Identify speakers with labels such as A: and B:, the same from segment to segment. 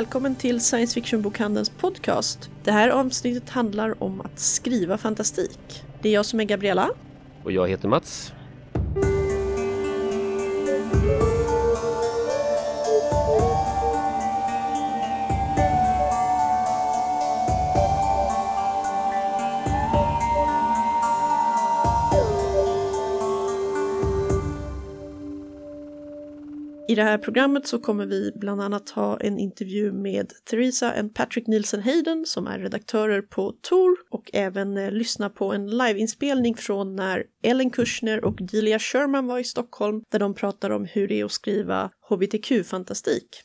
A: Välkommen till Science Fiction-bokhandelns podcast. Det här avsnittet handlar om att skriva fantastik. Det är jag som är Gabriella.
B: Och jag heter Mats.
A: I det här programmet så kommer vi bland annat ha en intervju med Theresa och Patrick Nielsen Hayden som är redaktörer på Tor och även eh, lyssna på en liveinspelning från när Ellen Kushner och Delia Sherman var i Stockholm där de pratar om hur det är att skriva hbtq-fantastik.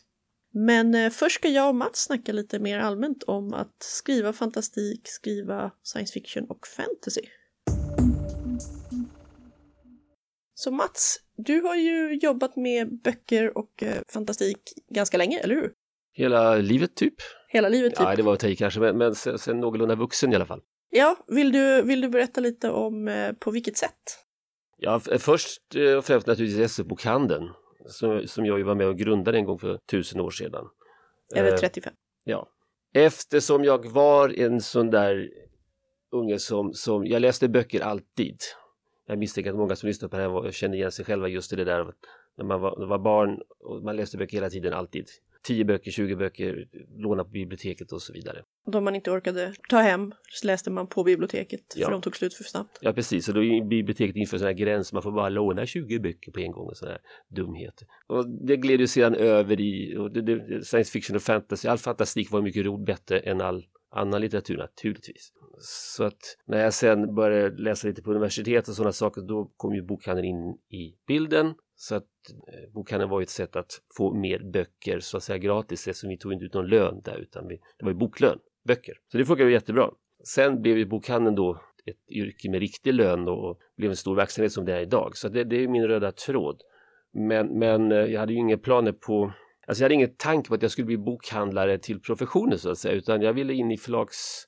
A: Men eh, först ska jag och Mats snacka lite mer allmänt om att skriva fantastik, skriva science fiction och fantasy. Så Mats, du har ju jobbat med böcker och eh, fantastik ganska länge, eller hur?
B: Hela livet typ?
A: Hela livet typ?
B: Ja, det var att ta kanske, men, men sen, sen någorlunda vuxen i alla fall.
A: Ja, vill du, vill du berätta lite om eh, på vilket sätt?
B: Ja, först eh, och främst naturligtvis SF-bokhandeln som, som jag ju var med och grundade en gång för tusen år sedan.
A: Eller 35. Eh,
B: ja. Eftersom jag var en sån där unge som, som jag läste böcker alltid jag misstänker att många som lyssnar på det här känner igen sig själva just i det där när man var, var barn och man läste böcker hela tiden, alltid. 10 böcker, 20 böcker, låna på biblioteket och så vidare.
A: De man inte orkade ta hem så läste man på biblioteket ja. för de tog slut för snabbt.
B: Ja precis, och då är biblioteket inför sådana här gräns, man får bara låna 20 böcker på en gång och sådana här dumheter. Och det gled ju sedan över i och det, det, science fiction och fantasy, all fantastik var mycket bättre än all annan litteratur naturligtvis. Så att när jag sen började läsa lite på universitet och sådana saker då kom ju bokhandeln in i bilden. Så att eh, bokhandeln var ju ett sätt att få mer böcker så att säga gratis eftersom vi tog inte ut någon lön där utan vi, det var ju boklön, böcker. Så det funkade jättebra. Sen blev ju bokhandeln då ett yrke med riktig lön och blev en stor verksamhet som det är idag. Så det, det är min röda tråd. Men, men eh, jag hade ju inga planer på Alltså jag hade ingen tanke på att jag skulle bli bokhandlare till professionen så att säga utan jag ville in i förlags,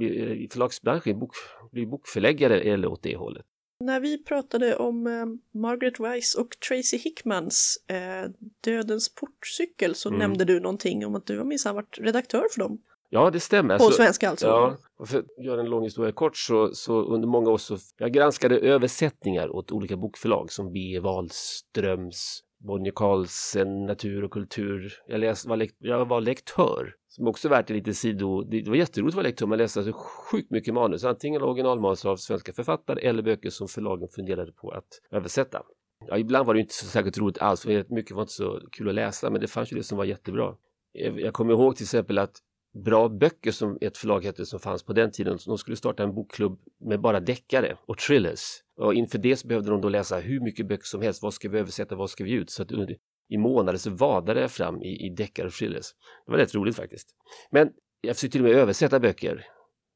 B: i förlagsbranschen, bok, bli bokförläggare eller åt det hållet.
A: När vi pratade om eh, Margaret Weiss och Tracy Hickmans eh, Dödens portcykel så mm. nämnde du någonting om att du har minsann varit redaktör för dem.
B: Ja, det stämmer.
A: På så, svenska alltså?
B: Ja, för att göra en lång historia kort så, så under många år så jag granskade översättningar åt olika bokförlag som B. Wahlströms, Bonnier Carlsen, Natur och kultur. Jag, läs, var, jag var lektör, som också värt en liten sido. Det var jätteroligt att vara lektör, man läste alltså sjukt mycket manus, antingen originalmanus av svenska författare eller böcker som förlagen funderade på att översätta. Ja, ibland var det inte så särskilt roligt alls, för mycket var inte så kul att läsa, men det fanns ju det som var jättebra. Jag kommer ihåg till exempel att Bra böcker som ett förlag hette som fanns på den tiden. de skulle starta en bokklubb med bara deckare och thrillers. Och inför det så behövde de då läsa hur mycket böcker som helst. Vad ska vi översätta? Vad ska vi ut? Så att i månader så vadade jag fram i, i deckare och thrillers. Det var rätt roligt faktiskt. Men jag försökte till och med översätta böcker.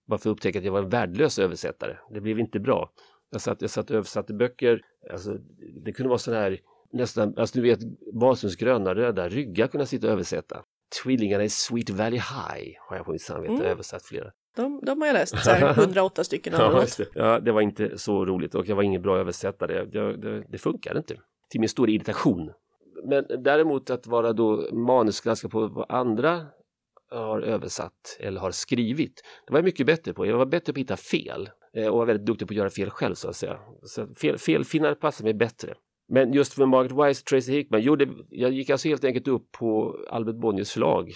B: Bara för att upptäcka att jag var en värdelös översättare. Det blev inte bra. Jag satt, jag satt och översatte böcker. Alltså, det kunde vara sån här nästan, alltså du vet Wahlströms gröna röda ryggar kunde jag sitta och översätta. Tvillingarna i Sweet Valley High har jag på mitt samvete mm. översatt flera.
A: De, de har jag läst, så här, 108 stycken
B: ja, det. ja, det var inte så roligt och jag var ingen bra översättare. Det, det, det funkade inte, till min stora irritation. Men däremot att vara då manusgranskare på vad andra har översatt eller har skrivit. Det var jag mycket bättre på. Jag var bättre på att hitta fel eh, och var väldigt duktig på att göra fel själv så att säga. Så fel, felfinnare passar mig bättre. Men just för Margaret Wise Tracy Hickman, jo, det, jag gick alltså helt enkelt upp på Albert Bonniers förlag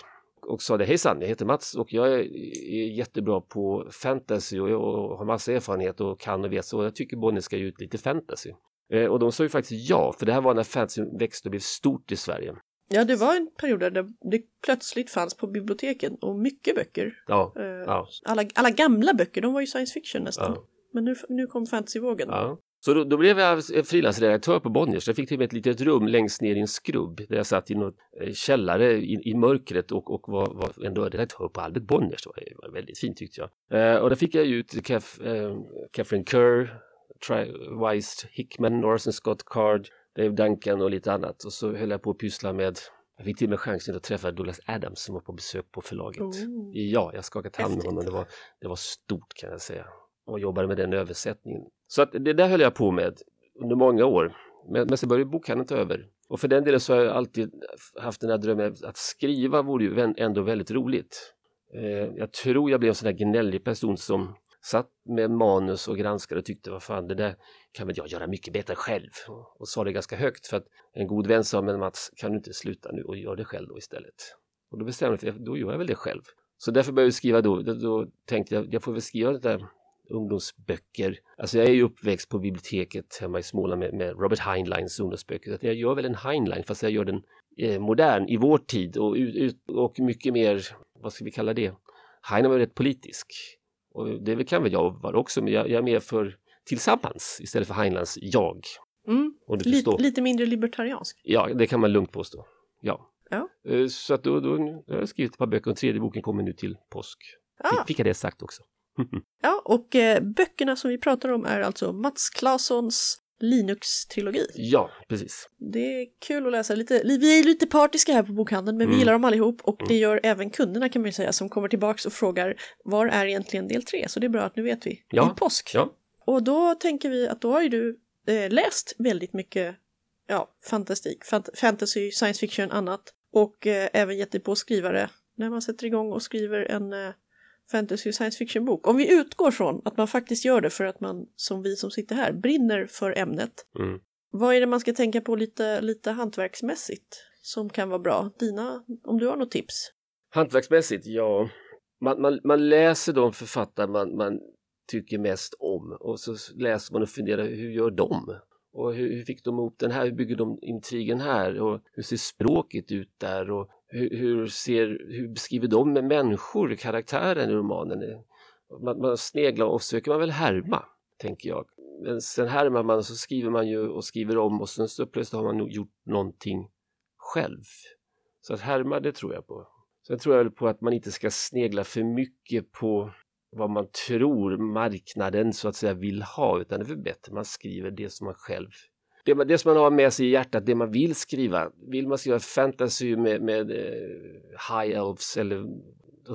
B: och sa det, hejsan, jag heter Mats och jag är, är jättebra på fantasy och, och, har massa erfarenhet och kan och vet så jag tycker Bonnier ska ge ut lite fantasy. Eh, och de sa ju faktiskt ja, för det här var när fantasy växte och blev stort i Sverige.
A: Ja, det var en period där det plötsligt fanns på biblioteken och mycket böcker.
B: Ja, eh, ja.
A: Alla, alla gamla böcker, de var ju science fiction nästan. Ja. Men nu, nu kom fantasyvågen.
B: Ja. Så då, då blev jag frilansredaktör på Bonniers. Jag fick till och med ett litet rum längst ner i en skrubb där jag satt i någon eh, källare i, i mörkret och, och var, var ändå redaktör på Albert Bonniers. Det var, väldigt fint tyckte jag. Eh, och då fick jag ut Kef, eh, Catherine Kerr, Tri Wise Hickman, Orson Scott Card, Dave Duncan och lite annat. Och så höll jag på att pyssla med jag fick till och med chansen att träffa Douglas Adams som var på besök på förlaget. Oh. Ja, jag skakade hand med honom. Det var, det var stort kan jag säga. Och jobbade med den översättningen. Så att det där höll jag på med under många år. Men, men sen började bokhandeln ta över. Och för den delen så har jag alltid haft den här drömmen att skriva vore ju ändå väldigt roligt. Eh, jag tror jag blev en sån där gnällig person som satt med manus och granskade och tyckte vad fan det där kan väl jag göra mycket bättre själv och sa det ganska högt för att en god vän sa men Mats kan du inte sluta nu och göra det själv då istället. Och då bestämde jag för då gör jag väl det själv. Så därför började jag skriva då, då, då tänkte jag jag får väl skriva det där ungdomsböcker. Alltså jag är ju uppväxt på biblioteket hemma i Småland med, med Robert Heinleins ungdomsböcker. Så jag gör väl en Heinlein fast jag gör den eh, modern i vår tid och, ut, och mycket mer, vad ska vi kalla det? Heinlein var rätt politisk. Och det kan väl jag vara också, men jag, jag är mer för tillsammans istället för Heinleins jag.
A: Mm. Lite, lite mindre libertariansk.
B: Ja, det kan man lugnt påstå. Ja.
A: ja.
B: Eh, så att då, då, då har jag skrivit ett par böcker och tredje boken kommer nu till påsk. Ah. Fick jag det sagt också.
A: ja, och eh, böckerna som vi pratar om är alltså Mats Claessons Linux-trilogi.
B: Ja, precis.
A: Det är kul att läsa. Lite, vi är lite partiska här på bokhandeln, men mm. vi gillar dem allihop och mm. det gör även kunderna kan man ju säga som kommer tillbaks och frågar var är egentligen del 3? Så det är bra att nu vet vi.
B: Ja.
A: I påsk.
B: Ja.
A: Och då tänker vi att då har ju du eh, läst väldigt mycket ja, fantastik, fant fantasy, science fiction, annat och eh, även gett dig på skrivare när man sätter igång och skriver en eh, fantasy och science fiction bok. Om vi utgår från att man faktiskt gör det för att man, som vi som sitter här, brinner för ämnet.
B: Mm.
A: Vad är det man ska tänka på lite, lite hantverksmässigt som kan vara bra? Dina, om du har något tips?
B: Hantverksmässigt, ja. Man, man, man läser de författare man, man tycker mest om och så läser man och funderar hur gör de? Och hur, hur, fick de ihop den här? Hur bygger de intrigen här? Och hur ser språket ut där? Och hur, hur, ser, hur beskriver de människor, karaktären i romanen? Man, man sneglar och söker man väl härma, tänker jag. Men sen härmar man så skriver man ju och skriver om och sen så plötsligt har man nog gjort någonting själv. Så att härma, det tror jag på. Sen tror jag väl på att man inte ska snegla för mycket på vad man tror marknaden så att säga vill ha utan det är bättre man skriver det som man själv det, det som man har med sig i hjärtat, det man vill skriva. Vill man skriva fantasy med, med uh, high elves eller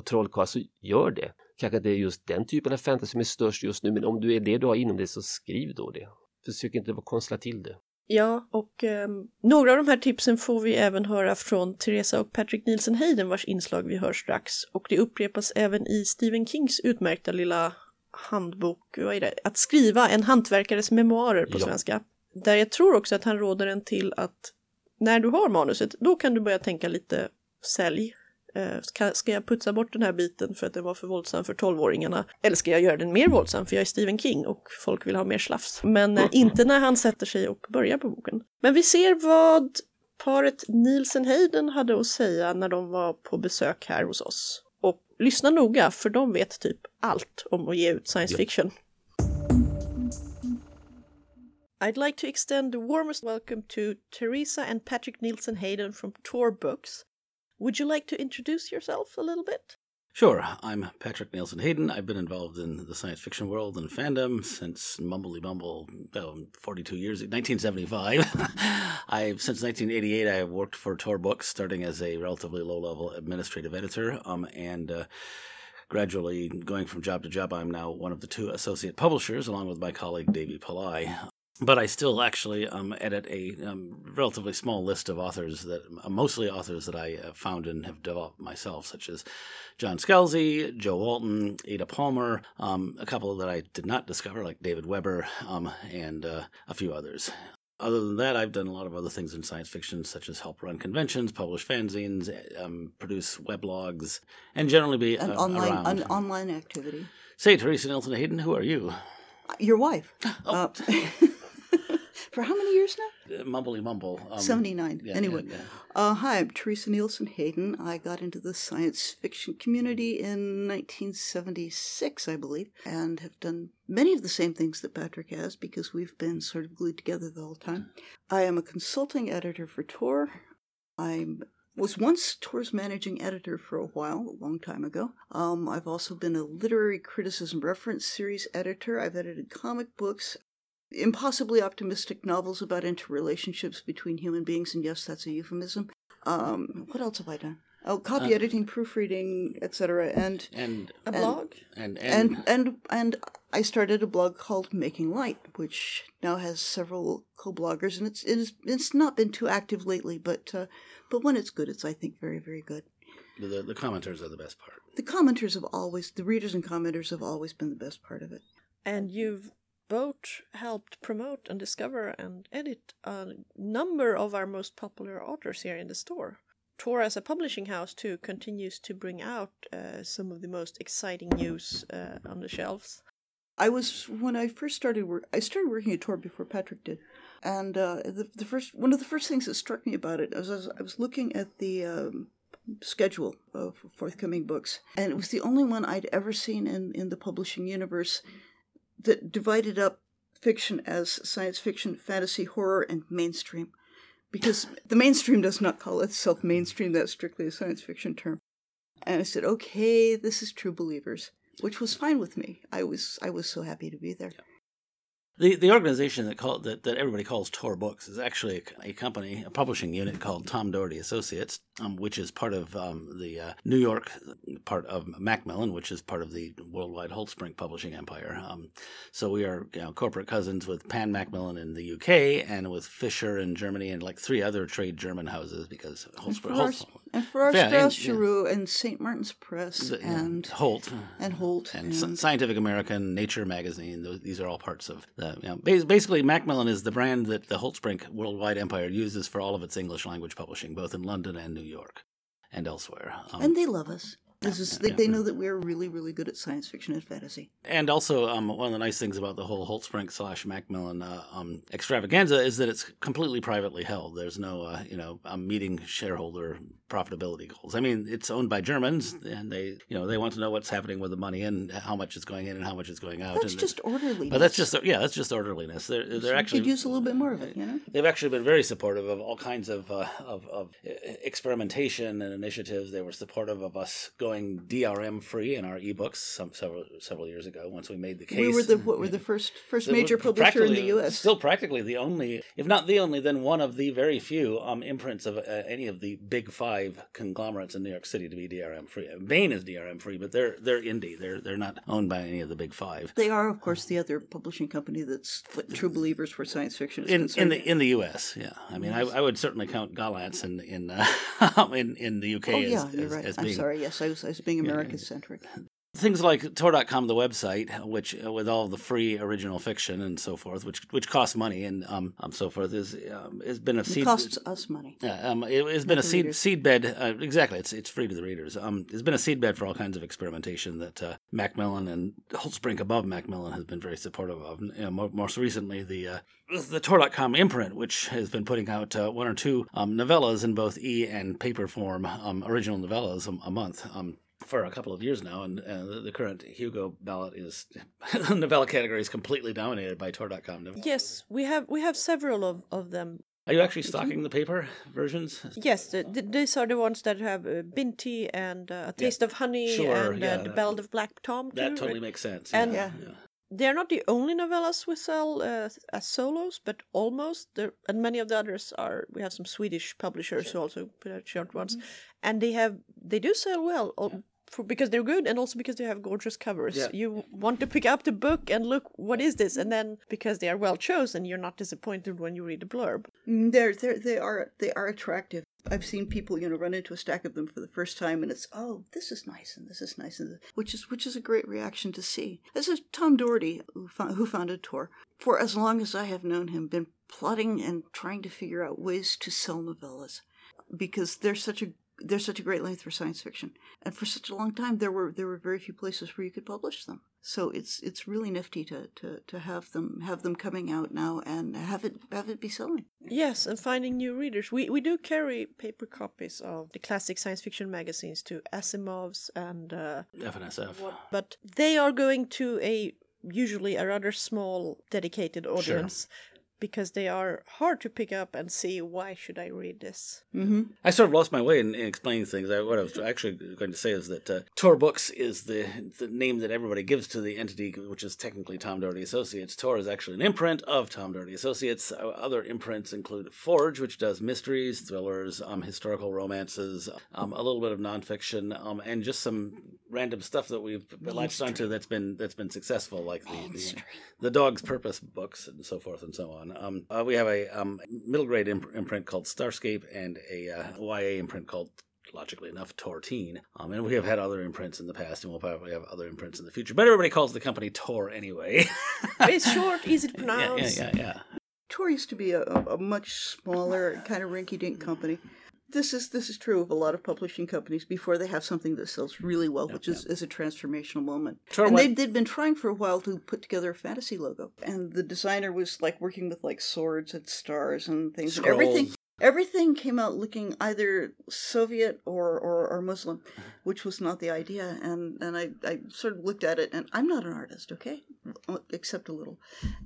B: trollkarlar så gör det. Kanske det är just den typen av fantasy som är störst just nu men om du är det du har inom dig så skriv då det. Försök inte att konstla till det.
A: Ja, och eh, några av de här tipsen får vi även höra från Teresa och Patrick Nielsen Hayden vars inslag vi hör strax. Och det upprepas även i Stephen Kings utmärkta lilla handbok, vad är det? Att skriva en hantverkares memoarer på ja. svenska. Där jag tror också att han råder en till att när du har manuset, då kan du börja tänka lite sälj. Eh, ska, jag putsa bort den här biten för att den var för våldsam för tolvåringarna? Eller ska jag göra den mer våldsam för jag är Stephen King och folk vill ha mer slafs? Men eh, inte när han sätter sig och börjar på boken. Men vi ser vad paret Nielsen Hayden hade att säga när de var på besök här hos oss. Och lyssna noga för de vet typ allt om att ge ut science fiction. I'd like to extend the warmest welcome to Teresa and Patrick Nielsen Hayden from Tor Books. Would you like to introduce yourself a little bit?
C: Sure. I'm Patrick Nielsen Hayden. I've been involved in the science fiction world and fandom since Mumbley Bumble, oh, 42 years, 1975. I've since 1988. I have worked for Tor Books, starting as a relatively low-level administrative editor, um, and uh, gradually going from job to job. I'm now one of the two associate publishers, along with my colleague Devi Pillai but I still actually um, edit a um, relatively small list of authors that uh, mostly authors that I uh, found and have developed myself, such as John Scalzi, Jo Walton, Ada Palmer, um, a couple that I did not discover, like David Weber, um, and uh, a few others. Other than that, I've done a lot of other things in science fiction, such as help run conventions, publish fanzines, um, produce weblogs, and generally be
D: an
C: uh,
D: online
C: around.
D: an online activity.
C: Say, Teresa Nielsen Hayden, who are you?
D: Your wife.
C: Oh.
D: Uh, for how many years now?
C: Uh, mumbly mumble.
D: Um, 79.
C: yeah,
D: anyway,
C: yeah, yeah.
D: Uh, hi, I'm Teresa Nielsen Hayden. I got into the science fiction community in 1976, I believe, and have done many of the same things that Patrick has because we've been sort of glued together the whole time. I am a consulting editor for Tor. I was once Tor's managing editor for a while, a long time ago. Um, I've also been a literary criticism reference series editor. I've edited comic books impossibly optimistic novels about interrelationships between human beings, and yes, that's a euphemism. Um, what else have I done? Oh, copy editing, proofreading, etc. And
C: And
A: A blog?
C: and
D: and
C: and,
D: and and I started a blog called Making Light, which now has several co-bloggers, and it's it's it's not been too active lately, but uh, but when it's good, it's I think very very good.
C: the the commenters are the best part.
D: The commenters have always, the readers and commenters have always been the best part of it.
A: And you've both helped promote and discover and edit a number of our most popular authors here in the store. Tor, as a publishing house, too, continues to bring out uh, some of the most exciting news uh, on the shelves.
D: I was when I first started work. I started working at Tor before Patrick did, and uh, the the first one of the first things that struck me about it was I was, I was looking at the um, schedule of forthcoming books, and it was the only one I'd ever seen in in the publishing universe that divided up fiction as science fiction, fantasy, horror, and mainstream. Because the mainstream does not call itself mainstream; that's strictly a science fiction term. And I said, "Okay, this is True Believers." which was fine with me. I was I was so happy to be there.
C: The the organization that call that, that everybody calls Tor Books is actually a, a company, a publishing unit called Tom Doherty Associates, um, which is part of um, the uh, New York part of Macmillan, which is part of the worldwide Holtzbrinck publishing empire. Um, so we are you know, corporate cousins with Pan Macmillan in the UK and with Fischer in Germany and like three other trade German houses because Holtzbrinck. Holtz,
D: and for our
C: Yeah, and-
D: Straus
C: yeah.
D: And St. Martin's Press
C: the-
D: and
C: Holt.
D: and Holt
C: and
D: and,
C: Scientific American, Nature Magazine. Those, these are all parts of the. You know, basically, Macmillan is the brand that the Holtzbrinck Worldwide Empire uses for all of its English language publishing, both in London and New York, and elsewhere. Um,
D: and they love us. This is, they, they know that we're really, really good at science fiction and fantasy.
C: And also, um, one of the nice things about the whole Holtzbrinck slash Macmillan uh, um, extravaganza is that it's completely privately held. There's no, uh, you know, um, meeting shareholder profitability goals. I mean, it's owned by Germans, and they, you know, they want to know what's happening with the money and how much is going in and how much is going out.
D: That's
C: and,
D: just orderly.
C: But that's just yeah, that's just orderliness. They're they're
D: we
C: actually
D: could use a little bit more of it, you know.
C: They've actually been very supportive of all kinds of, uh, of of experimentation and initiatives. They were supportive of us going DRM free in our ebooks some several several years ago. Once we made the case,
D: We were the what were the first first
C: So
D: major publisher in the U.S.
C: Still, practically the only, if not the only, then one of the very few um, imprints of uh, any of the big five conglomerates in New York City to be DRM free. Baen is DRM free, but they're they're indie. They're they're not owned by any of the big five.
D: They are, of course, the other publishing company that's what true believers for science fiction is
C: in in the in the U.S. Yeah, I mean, I, I would certainly count Gollancz in in uh, in in the U.K.
D: oh
C: as,
D: yeah, you're
C: as,
D: right.
C: as
D: I'm sorry. Yes, I was I was being American centric.
C: Things like Tor.com, the website, which uh, with all the free original fiction and so forth, which which costs money and um, um so forth, is um, has been a
D: It
C: seed.
D: costs us money.
C: Yeah, um, it, has been a seed
D: readers.
C: seed bed. Uh, exactly, it's it's free to the readers. Um, it's been a seed bed for all kinds of experimentation that uh, Macmillan and Holtzbrinck above Macmillan has been very supportive of. You know, mo- most recently, the uh, the Tor.com imprint, which has been putting out uh, one or two um, novellas in both e and paper form, um, original novellas a, a month. Um, for a couple of years now, and uh, the, the current Hugo ballot is the novella category is completely dominated by Tor.com. novellas.
A: Yes, we have we have several of, of them.
C: Are you actually stocking the paper versions?
A: Yes, the, the, these are the ones that have uh, Binti and uh, A Taste of Honey
C: Sure,
A: and
C: yeah,
A: uh, The Ballad of Black Tom.
C: That totally
A: right?
C: makes sense.
A: And-
D: Yeah.
A: They're not the only novellas we sell uh, as solos, but almost. And many of the others are. We have some Swedish publishers who also put out short ones,
C: Mm-hmm.
A: and they have they do sell well. For, because they're good and also because they have gorgeous covers.
C: Yeah.
A: You want to pick up the book and look, what is this? And then because they are well chosen, you're not disappointed when you read the blurb.
D: Mm, They're they're they are they are attractive. I've seen people you know run into a stack of them for the first time, and it's oh this is nice and this is nice, and this- which is which is a great reaction to see. This is Tom Doherty who, fo- who founded Tor. For as long as I have known him, been plotting and trying to figure out ways to sell novellas because they're such a they're such a great length for science fiction, and for such a long time there were there were very few places where you could publish them. So it's it's really nifty to, to, to have them have them coming out now and have it have it be selling.
A: Yes, and finding new readers. We we do carry paper copies of the classic science fiction magazines to Asimov's and uh,
C: FNSF.
A: but they are going to a usually a rather small dedicated audience. Because they are hard to pick up and see why should I read this.
D: Mm-hmm.
C: I sort of lost my way in, in explaining things. I, what I was actually going to say is that uh, Tor Books is the, the name that everybody gives to the entity, which is technically Tom Doherty Associates. Tor is actually an imprint of Tom Doherty Associates. Other imprints include Forge, which does mysteries, thrillers, um, historical romances, um, a little bit of nonfiction, um, and just some random stuff that we've latched onto that's been that's been successful, like the, the, the Dog's Purpose books and so forth and so on. Um, uh, we have a um, middle grade imp- imprint called Starscape and a uh, YA imprint called logically enough, Tor Teen. Um, and we have had other imprints in the past, and we'll probably have other imprints in the future. But everybody calls the company Tor anyway.
A: it's short, easy to pronounce.
C: yeah, yeah, yeah.
D: Tor used to be a, a a much smaller, kind of rinky-dink company. This is this is true of a lot of publishing companies before they have something that sells really well, which is, is a transformational moment.
C: Tor
D: and they'd, they'd been trying for a while to put together a fantasy logo, and the designer was like working with like swords and stars and things. And everything
C: Scrolls.
D: Everything came out looking either Soviet or, or, or Muslim, which was not the idea. And and I, I sort of looked at it, and I'm not an artist, okay, except a little.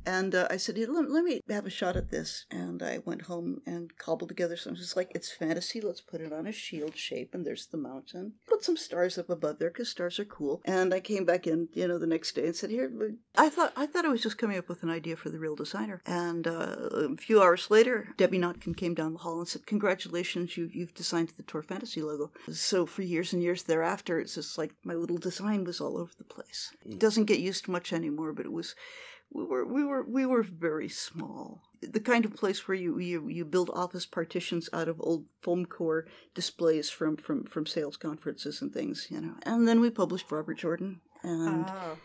D: And uh, I said, "Hey, let, let me have a shot at this. And I went home and cobbled together something. It's like it's fantasy. Let's put it on a shield shape, and there's the mountain. Put some stars up above there because stars are cool. And I came back in, you know, the next day and said, "Here." I thought I thought I was just coming up with an idea for the real designer. And uh, a few hours later, Debbie Notkin came down the hall and said, "Congratulations, you you've designed the Tor Fantasy logo." So for years and years thereafter, it's just like my little design was all over the place. It doesn't get used much anymore, but it was we were we were we were very small. The kind of place where you you, you build office partitions out of old foam core displays from, from from sales conferences and things, you know. And then we published Robert Jordan and
A: Ah.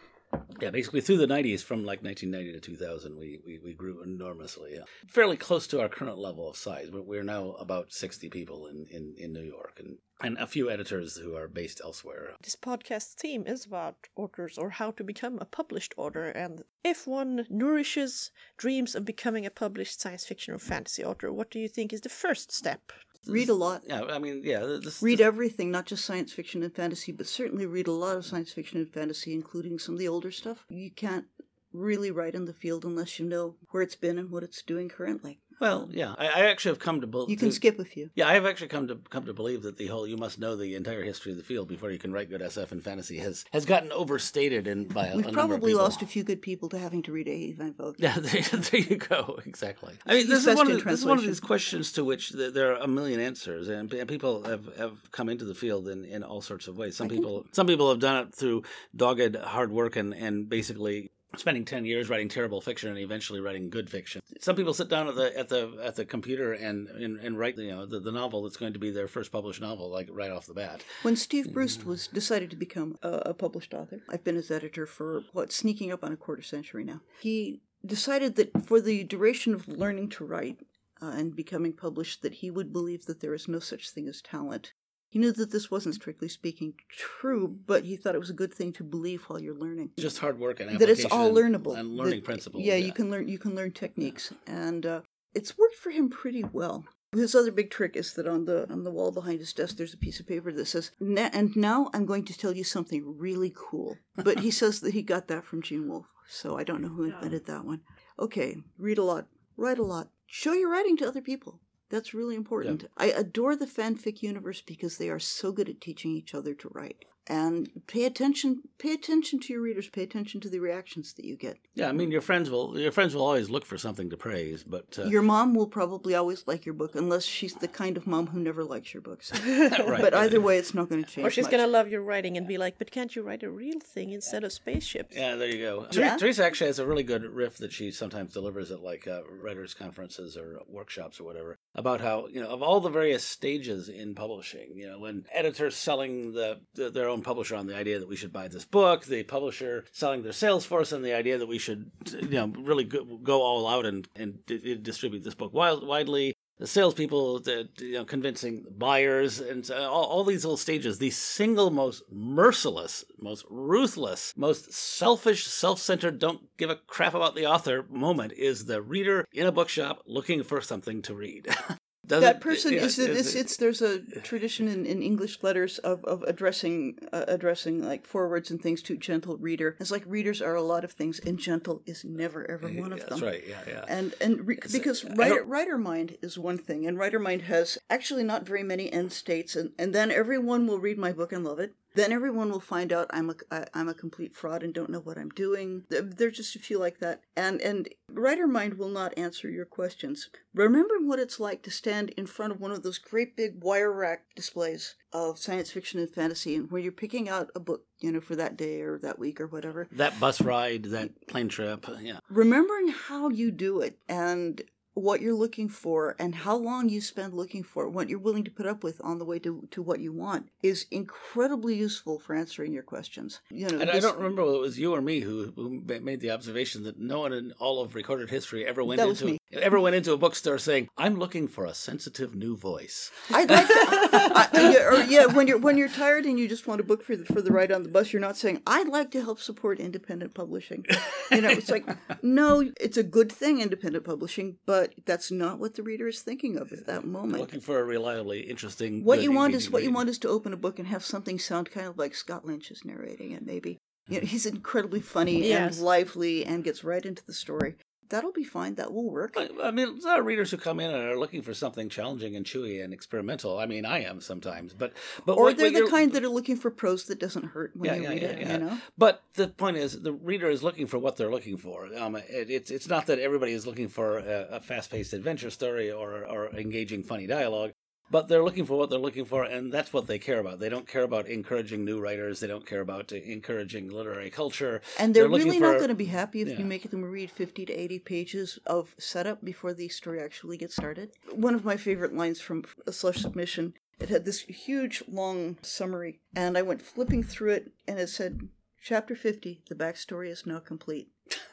C: Yeah, basically through the 90s, from like 1990 to 2000, we, we, we grew enormously. Yeah. Fairly close to our current level of size. We're, we're now about 60 people in, in, in New York and, and a few editors who are based elsewhere.
A: This podcast theme is about authors or how to become a published author, and if one nourishes dreams of becoming a published science fiction or fantasy author, what do you think is the first step?
D: Read a lot.
C: Yeah, I mean, yeah. This,
D: Read everything, not just science fiction and fantasy, but certainly read a lot of science fiction and fantasy, including some of the older stuff. You can't really write in the field unless you know where it's been and what it's doing currently.
C: Well, yeah. I, I actually have come to believe.
D: You can skip a few.
C: Yeah, I've actually come to come to believe that the whole "you must know the entire history of the field before you can write good SF and fantasy" has has gotten overstated in by a,
D: We've
C: a
D: probably lost a few good people to having to read A. Van Vogt.
C: Yeah, there, there you go. Exactly. I mean, this is, one of the, this is one of these questions to which th- there are a million answers, and, and people have, have come into the field in, in all sorts of ways. Some
D: I think-
C: people some people have done it through dogged hard work and, and basically spending 10 years writing terrible fiction and eventually writing good fiction. Some people sit down at the at the at the computer and and, and write you know the, the novel that's going to be their first published novel like right off the bat.
D: When Steve Brust was decided to become a, a published author, I've been his editor for what sneaking up on a quarter century now. He decided that for the duration of learning to write uh, and becoming published, that he would believe that there is no such thing as talent. He knew that this wasn't strictly speaking true, but he thought it was a good thing to believe while you're learning.
C: Just hard work and
D: that it's all learnable
C: and learning
D: That-
C: principles.
D: Yeah, you can learn you can learn techniques, and uh, it's worked for him pretty well. His other big trick is that on the on the wall behind his desk, there's a piece of paper that says, "Na- "And now I'm going to tell you something really cool." But he says that he got that from Gene Wolfe, so I don't know who invented that one. Okay, read a lot, write a lot, show your writing to other people. That's really important. I adore the fanfic universe because they are so good at teaching each other to write. And pay attention pay attention to your readers, pay attention to the reactions that you get.
C: Yeah, I mean your friends will your friends will always look for something to praise, but uh,
D: Your mom will probably always like your book, unless she's the kind of mom who never likes your books.
C: right,
D: but either way, it's not going to change.
A: Or she's gonna love your writing and be like, but can't you write a real thing instead of spaceships?
C: Yeah, there you go.
D: Yeah.
C: Teresa actually has a really good riff that she sometimes delivers at like uh, writers' conferences or workshops or whatever about how you know of all the various stages in publishing. You know, when editors selling the, the their own publisher on the idea that we should buy this book, the publisher selling their sales force on the idea that we should you know really go, all out and and di- distribute this book wild, widely. The salespeople, the, you know, convincing buyers, and all, all these little stages. The single most merciless, most ruthless, most selfish, self-centered, don't give a crap about the author moment is the reader in a bookshop looking for something to read. Does
D: that
C: it-
D: person
C: yeah,
D: is, it,
C: is
D: it's,
C: it-
D: it's there's a tradition in, in English letters of, of addressing uh, addressing like forwards and things to gentle reader. It's like readers are a lot of things, and gentle is never ever one of them.
C: That's right. Yeah, yeah.
D: And and re- because
C: I
D: writer, writer mind is one thing, and writer mind has actually not very many end states, and, and then everyone will read my book and love it. Then everyone will find out I'm a I, I'm a complete fraud and don't know what I'm doing. There- There's just a few like that, and and writer mind will not answer your questions. Remember what it's like to stand in front of one of those great big wire rack displays of science fiction and fantasy, and where you're picking out a book, you know, for that day or that week or whatever
C: that bus ride, that plane trip. Yeah.
D: remembering how you do it and what you're looking for and how long you spend looking for it, what you're willing to put up with on the way to, to what you want is incredibly useful for answering your questions. You know,
C: And I don't remember whether it was you or me who, who made the observation that no one in all of recorded history ever went into
D: me.
C: ever went into a bookstore saying, "I'm looking for a sensitive new voice."
D: I'd like to, I, yeah, or, yeah, when you're when you're tired and you just want a book for the for the ride on the bus, you're not saying I'd like to help support independent publishing. You know, it's like no, it's a good thing, independent publishing, but that's not what the reader is thinking of at that moment.
C: looking for a reliably interesting.
D: What you want is what you want is to open a book and have something sound kind of like Scott Lynch is narrating it. Maybe you know, mm-hmm. he's incredibly funny
A: Yes.
D: and lively and gets right into the story. That'll be fine. That will work.
C: I, I mean, there are readers who come in and are looking for something challenging and chewy and experimental. I mean, I am sometimes, but but
D: Or
C: what-
D: they're
C: what
D: the kind that are looking for prose that doesn't hurt when
C: Yeah,
D: you
C: yeah,
D: read
C: yeah,
D: it.
C: yeah.
D: You know.
C: But the point is, the reader is looking for what they're looking for. Um, it, it's it's not that everybody is looking for a, a fast-paced adventure story or or engaging funny dialogue, but they're looking for what they're looking for, and that's what they care about. They don't care about encouraging new writers. They don't care about encouraging literary culture.
D: And they're,
C: looking
D: really
C: for-
D: not going to be happy if
C: yeah.
D: you make them read 50 to 80 pages of setup before the story actually gets started. One of my favorite lines from a slush submission, it had this huge long summary, and I went flipping through it, and it said, Chapter 50, the backstory is now complete.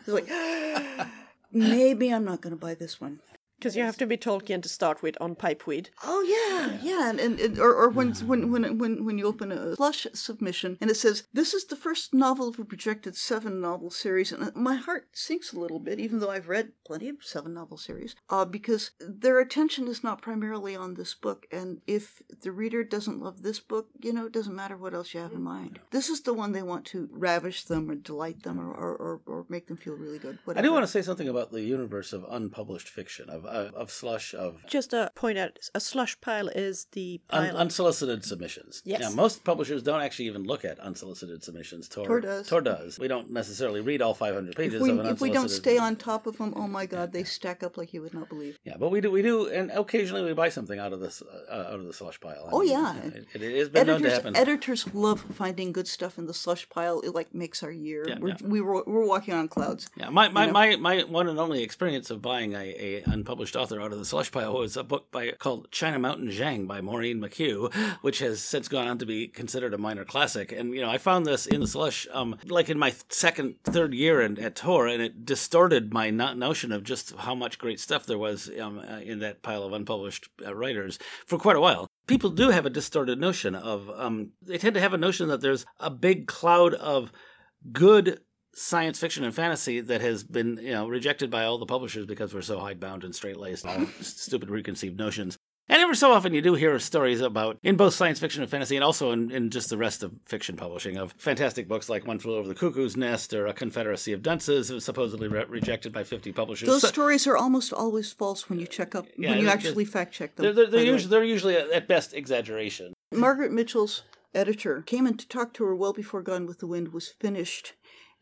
D: Like, maybe I'm not going to buy this one.
A: Because you have to be Tolkien to start with on pipeweed.
D: Oh yeah, yeah, and, and, and or, or when, when when when when you open a slush submission and it says this is the first novel of a projected seven novel series, and my heart sinks a little bit, even though I've read plenty of seven novel series, uh, because their attention is not primarily on this book, and if the reader doesn't love this book, you know, it doesn't matter what else you have in mind. This is the one they want to ravish them or delight them or or, or, or make them feel really good.
C: I do want to say something about the universe of unpublished fiction, of of, of slush, of
A: Just a point out, a slush pile is the
C: Un-
A: pile.
C: unsolicited submissions.
A: Yes.
C: Yeah, most publishers don't actually even look at unsolicited submissions. Tor,
D: Tor does.
C: Tor does. We don't necessarily read all 500 pages
D: if we,
C: of an
D: if we don't stay on top of them, oh my God, they stack up like you would not believe.
C: Yeah, but we do, we do, and occasionally we buy something out of this, uh, out of the slush pile. I
D: Oh,
C: mean,
D: yeah.
C: it, it has been known to
D: editors,
C: happen.
D: editors love finding good stuff in the slush pile. It like makes our year.
C: Yeah,
D: we're,
C: yeah.
D: We were we're walking on clouds.
C: Yeah, my my,
D: know?
C: my my one and only experience of buying a, a unpublished author out of the slush pile was a book by called China Mountain Zhang by Maureen McHugh, which has since gone on to be considered a minor classic. And you know, I found this in the slush, um, like in my second, third year in, at Tor, and it distorted my no- notion of just how much great stuff there was um, uh, in that pile of unpublished uh, writers for quite a while. People do have a distorted notion of. Um, they tend to have a notion that there's a big cloud of good science fiction and fantasy that has been you know rejected by all the publishers because we're so hidebound and straight laced and stupid preconceived notions. And every so often you do hear stories about, in both science fiction and fantasy, and also in, in just the rest of fiction publishing, of fantastic books like One Flew Over the Cuckoo's Nest or A Confederacy of Dunces, supposedly re- rejected by 50 publishers.
D: Those
C: So-
D: stories are almost always false when you check up
C: Yeah,
D: when you actually fact check them.
C: they're, they're, they're, usually, they're usually at best exaggeration.
D: Margaret Mitchell's editor came in to talk to her well before Gone with the Wind was finished.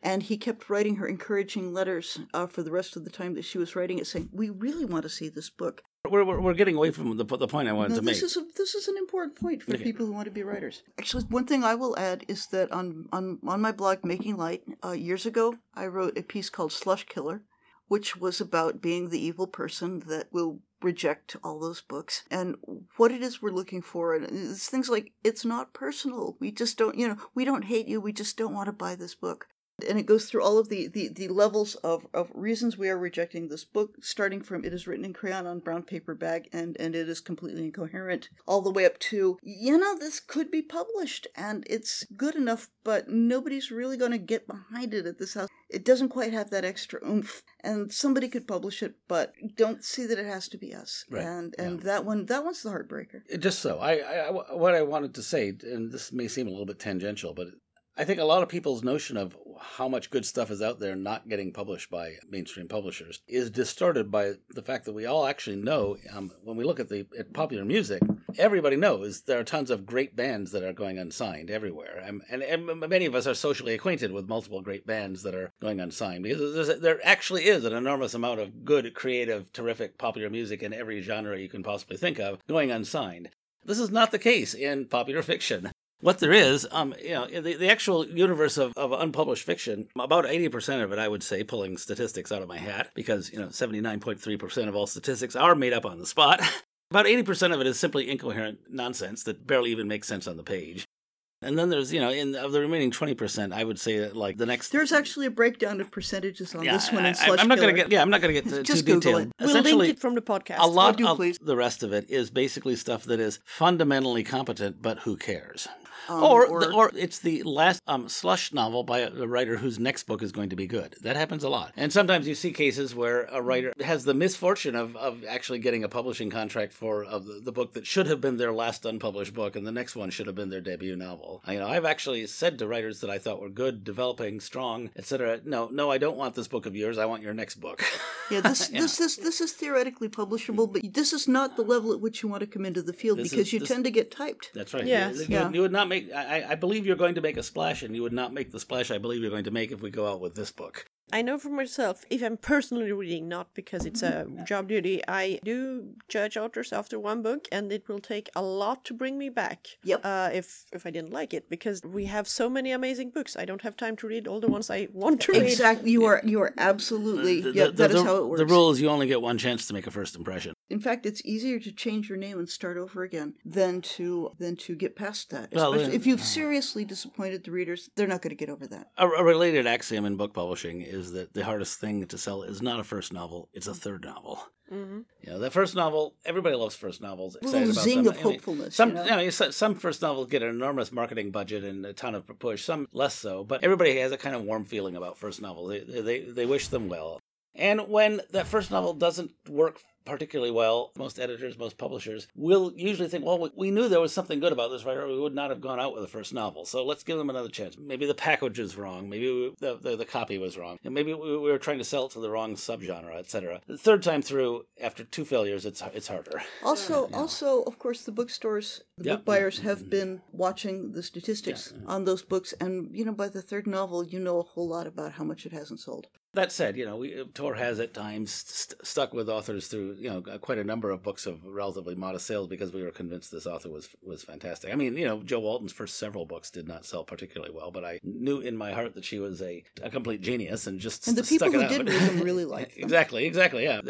D: And he kept writing her encouraging letters uh, for the rest of the time that she was writing it, saying, "We really want to see this book."
C: We're, we're, we're getting away from the, the point I wanted
D: No,
C: to make.
D: this is a, this is an important point for
C: Okay.
D: people who want to be writers. Actually, one thing I will add is that on on on my blog Making Light uh, years ago, I wrote a piece called Slush Killer, which was about being the evil person that will reject all those books and what it is we're looking for and it's things like it's not personal we just don't you know we don't hate you we just don't want to buy this book And it goes through all of the, the, the levels of, of reasons we are rejecting this book, starting from it is written in crayon on brown paper bag and, and it is completely incoherent, all the way up to, you know, this could be published and it's good enough, but nobody's really going to get behind it at this house. It doesn't quite have that extra oomph, and somebody could publish it, but don't see that it has to be us.
C: Right,
D: And and
C: yeah.
D: that one that one's the heartbreaker.
C: Just so, I, I, what I wanted to say, and this may seem a little bit tangential, but I think a lot of people's notion of how much good stuff is out there not getting published by mainstream publishers is distorted by the fact that we all actually know um, when we look at the at popular music, everybody knows there are tons of great bands that are going unsigned everywhere, and, and, and many of us are socially acquainted with multiple great bands that are going unsigned because there actually is an enormous amount of good, creative, terrific popular music in every genre you can possibly think of going unsigned. This is not the case in popular fiction. What there is, um, you know, the, the actual universe of, of unpublished fiction, about 80% of it, I would say, pulling statistics out of my hat, because, you know, 79.3% of all statistics are made up on the spot. About 80% of it is simply incoherent nonsense that barely even makes sense on the page. And then there's, you know, in of the remaining 20%, I would say that, like, the next.
D: There's actually a breakdown of percentages on this one
C: I,
D: in Slush I,
C: am not going to get, yeah, I'm not going to get too,
D: Just
C: too
D: Google
C: detailed.
D: it.
A: We'll
C: Essentially,
A: link it from the podcast.
C: a lot
D: do,
C: of
D: please.
C: the rest of it is basically stuff that is fundamentally competent, but who cares?
D: Um,
C: or,
D: or-
C: the, or it's the last um, slush novel by a, a writer whose next book is going to be good. That happens a lot. And sometimes you see cases where a writer has the misfortune of, of actually getting a publishing contract for of the, the book that should have been their last unpublished book, and the next one should have been their debut novel. You know, I've actually said to writers that I thought were good, developing, strong, etc. No, no, I don't want this book of yours. I want your next book.
D: Yeah, this
C: Yeah.
D: this this this is theoretically publishable, but this is not the level at which you want to come into the field
C: This is-
D: because you
C: this-
D: tend to get typed.
C: That's right.
A: Yeah.
C: You, you-
D: Yeah.
C: you would not make. I, I- I believe you're going to make a splash, and you would not make the splash I believe you're going to make if we go out with this book.
A: I know for myself, if I'm personally reading, not because it's a job duty, I do judge authors after one book, and it will take a lot to bring me back.
D: Yep.
A: Uh, if if I didn't like it, because we have so many amazing books, I don't have time to read all the ones I want to read.
D: Exactly, you are you are absolutely
C: The-
D: yeah.
C: the-
D: That is
C: the-
D: how it works.
C: The rule is you only get one chance to make a first impression.
D: In fact, it's easier to change your name and start over again than to than to get past that.
C: Well,
D: Especially
C: then-
D: if you've seriously disappointed the readers, they're not going to get over that.
C: A, a related axiom in book publishing is that the hardest thing to sell is not a first novel; it's a third novel.
A: hmm
C: You know, the first novel, everybody loves first novels.
D: Little
C: Excited about
D: zing
C: them.
D: of
C: I mean,
D: hopefulness,
C: Some,
D: you know?
C: you know, some first novels get an enormous marketing budget and a ton of push. Some less so, but everybody has a kind of warm feeling about first novels. They, they, they wish them well. And when that first novel doesn't work particularly well, most editors, most publishers will usually think, well, we- we knew there was something good about this writer. We would not have gone out with the first novel. So let's give them another chance. Maybe the package was wrong. Maybe we, the, the, the copy was wrong. And maybe we, we were trying to sell it to the wrong subgenre, etc. The third time through, after two failures, it's, it's harder.
D: Also,
C: Yeah.
D: also, of course, the bookstores, the
C: Yeah.
D: book buyers have mm-hmm. been watching the statistics on those books, and you know, by the third novel, you know a whole lot about how much it hasn't sold.
C: That said, you know, we, uh, Tor has at times st- stuck with authors through, you know, uh, quite a number of books of relatively modest sales because we were convinced this author was was fantastic. I mean, you know, Jo Walton's first several books did not sell particularly well, but I knew in my heart that she was a, a complete genius and just
D: And the people who
C: out.
D: did read them really liked them.
C: exactly, exactly, yeah.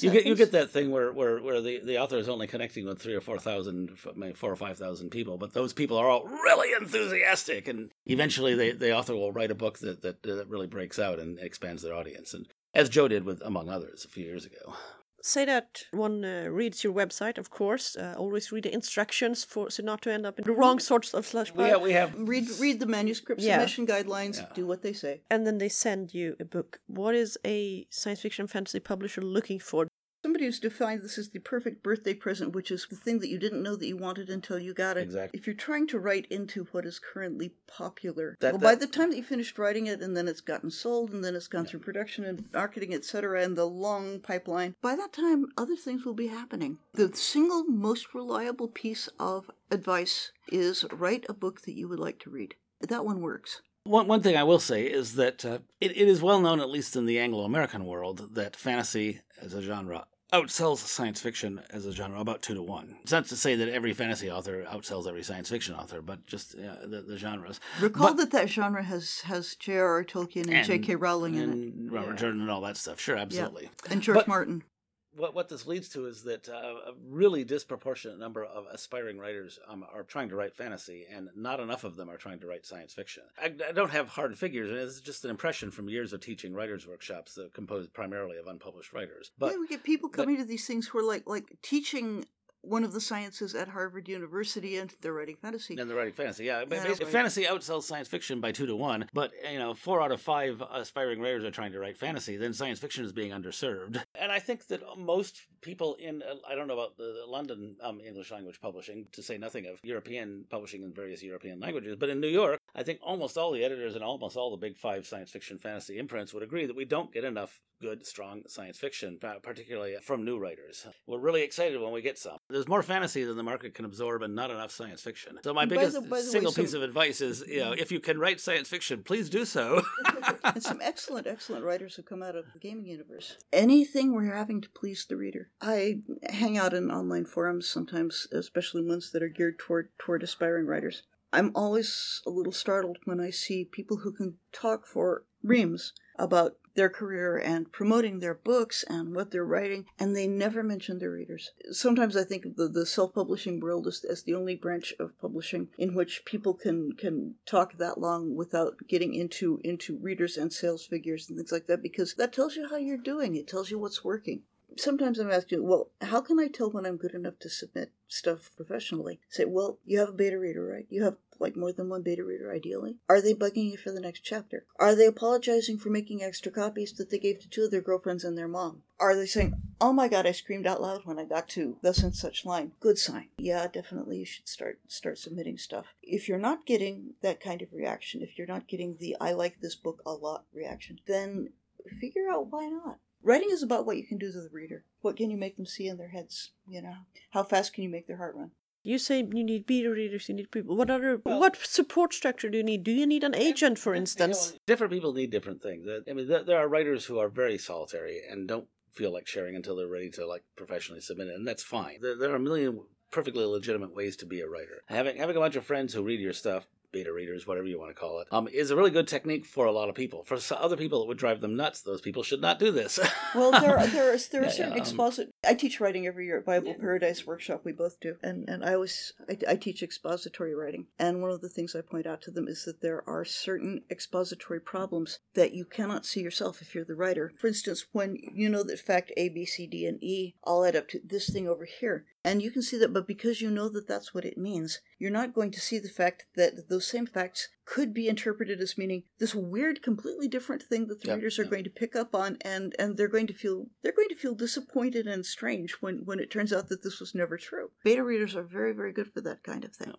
C: You get you get that thing where where, where the, the author is only connecting with three or four thousand, maybe four or five thousand people, but those people are all really enthusiastic, and eventually they, the author will write a book that, that that really breaks out and expands their audience, and as Jo did with among others a few years ago.
A: Say that one uh, reads your website, of course. Uh, always read the instructions for so not to end up in the wrong sorts of slush
C: We
A: pile.
C: have, we have
D: Read read the manuscript
A: Yeah.
D: submission guidelines.
C: Yeah.
D: Do what they say.
A: and then they send you a book. What is a science fiction fantasy publisher looking for?
D: Somebody who's defined this as the perfect birthday present, which is the thing that you didn't know that you wanted until you got it.
C: Exactly.
D: If you're trying to write into what is currently popular,
C: That-
D: well, by the time that you finished writing it, and then it's gotten sold, and then it's gone through production and marketing, etc., and the long pipeline, by that time, other things will be happening. The single most reliable piece of advice is write a book that you would like to read. That one works.
C: One, one thing I will say is that uh, it, it is well known, at least in the Anglo American world, that fantasy as a genre outsells science fiction as a genre about two to one. It's not to say that every fantasy author outsells every science fiction author, but just uh, the, the genres.
D: Recall
C: But-
D: that that genre has has J.R.R. Tolkien and, J.K. Rowling in it.
C: and Robert
A: Yeah.
C: Jordan and all that stuff. Sure, absolutely.
D: And George
C: But-
D: Martin.
C: What what this leads to is that uh, a really disproportionate number of aspiring writers um, are trying to write fantasy, and not enough of them are trying to write science fiction. I, I don't have hard figures, and it's just an impression from years of teaching writers workshops that composed primarily of unpublished writers. But
D: yeah, we get people coming to these things who are like like teaching one of the sciences at Harvard University and they're writing fantasy.
C: And they're writing fantasy, yeah. But basically,
D: right.
C: fantasy outsells science fiction by two to one. But you know, four out of five aspiring writers are trying to write fantasy. Then science fiction is being underserved. And I think that most people in uh, I don't know about the the London um, English language publishing, to say nothing of European publishing in various European languages. But in New York, I think almost all the editors and almost all the big five science fiction fantasy imprints would agree that we don't get enough good, strong science fiction, uh, particularly from new writers. We're really excited when we get some. There's more fantasy than the market can absorb, and not enough science fiction. So my
D: And by
C: biggest
D: the- by the way,
C: single
D: some-
C: piece of advice is, you know, if you can write science fiction, please do so.
D: and some excellent, excellent writers have come out of the gaming universe. Anything where you're having to please the reader. I hang out in online forums sometimes, especially ones that are geared toward toward aspiring writers. I'm always a little startled when I see people who can talk for reams about their career and promoting their books and what they're writing, and they never mention their readers. Sometimes I think of the, the self-publishing world as, as the only branch of publishing in which people can can talk that long without getting into into readers and sales figures and things like that, because that tells you how you're doing. It tells you what's working. Sometimes I'm asking, well, how can I tell when I'm good enough to submit stuff professionally? Say, well, you have a beta reader, right? You have like more than one beta reader, ideally. Are they bugging you for the next chapter? Are they apologizing for making extra copies that they gave to two of their girlfriends and their mom? Are they saying, oh my god, I screamed out loud when I got to thus and such line? Good sign. Yeah, definitely you should start start submitting stuff. If you're not getting that kind of reaction, if you're not getting the I like this book a lot reaction, then figure out why not. Writing is about what you can do to the reader. What can you make them see in their heads? You know, how fast can you make their heart run?
A: You say you need beta readers, you need people. What other
C: Well-
A: what support structure do you need? Do you need an agent, for instance?
C: different people need different things. Uh, I mean, there, there are writers who are very solitary and don't feel like sharing until they're ready to like professionally submit it, and that's fine. There, there are a million perfectly legitimate ways to be a writer. Having having a bunch of friends who read your stuff. Beta readers, whatever you want to call it, um, is a really good technique for a lot of people. For other people, it would drive them nuts. Those people should not do this.
D: Well, there are, there are, there are
C: Yeah,
D: certain
C: yeah, um,
D: exposit. I teach writing every year at Viable Paradise Workshop. We both do, and and I always I, I teach expository writing. And one of the things I point out to them is that there are certain expository problems that you cannot see yourself if you're the writer. For instance, when you know that fact A, B, C, D, and E all add up to this thing over here, and you can see that, but because you know that that's what it means, you're not going to see the fact that those same facts could be interpreted as meaning this weird, completely different thing that the
C: Yeah,
D: readers are
C: yeah.
D: going to pick up on, and and they're going to feel they're going to feel disappointed and strange when when it turns out that this was never true. Beta readers are very very good for that kind of thing.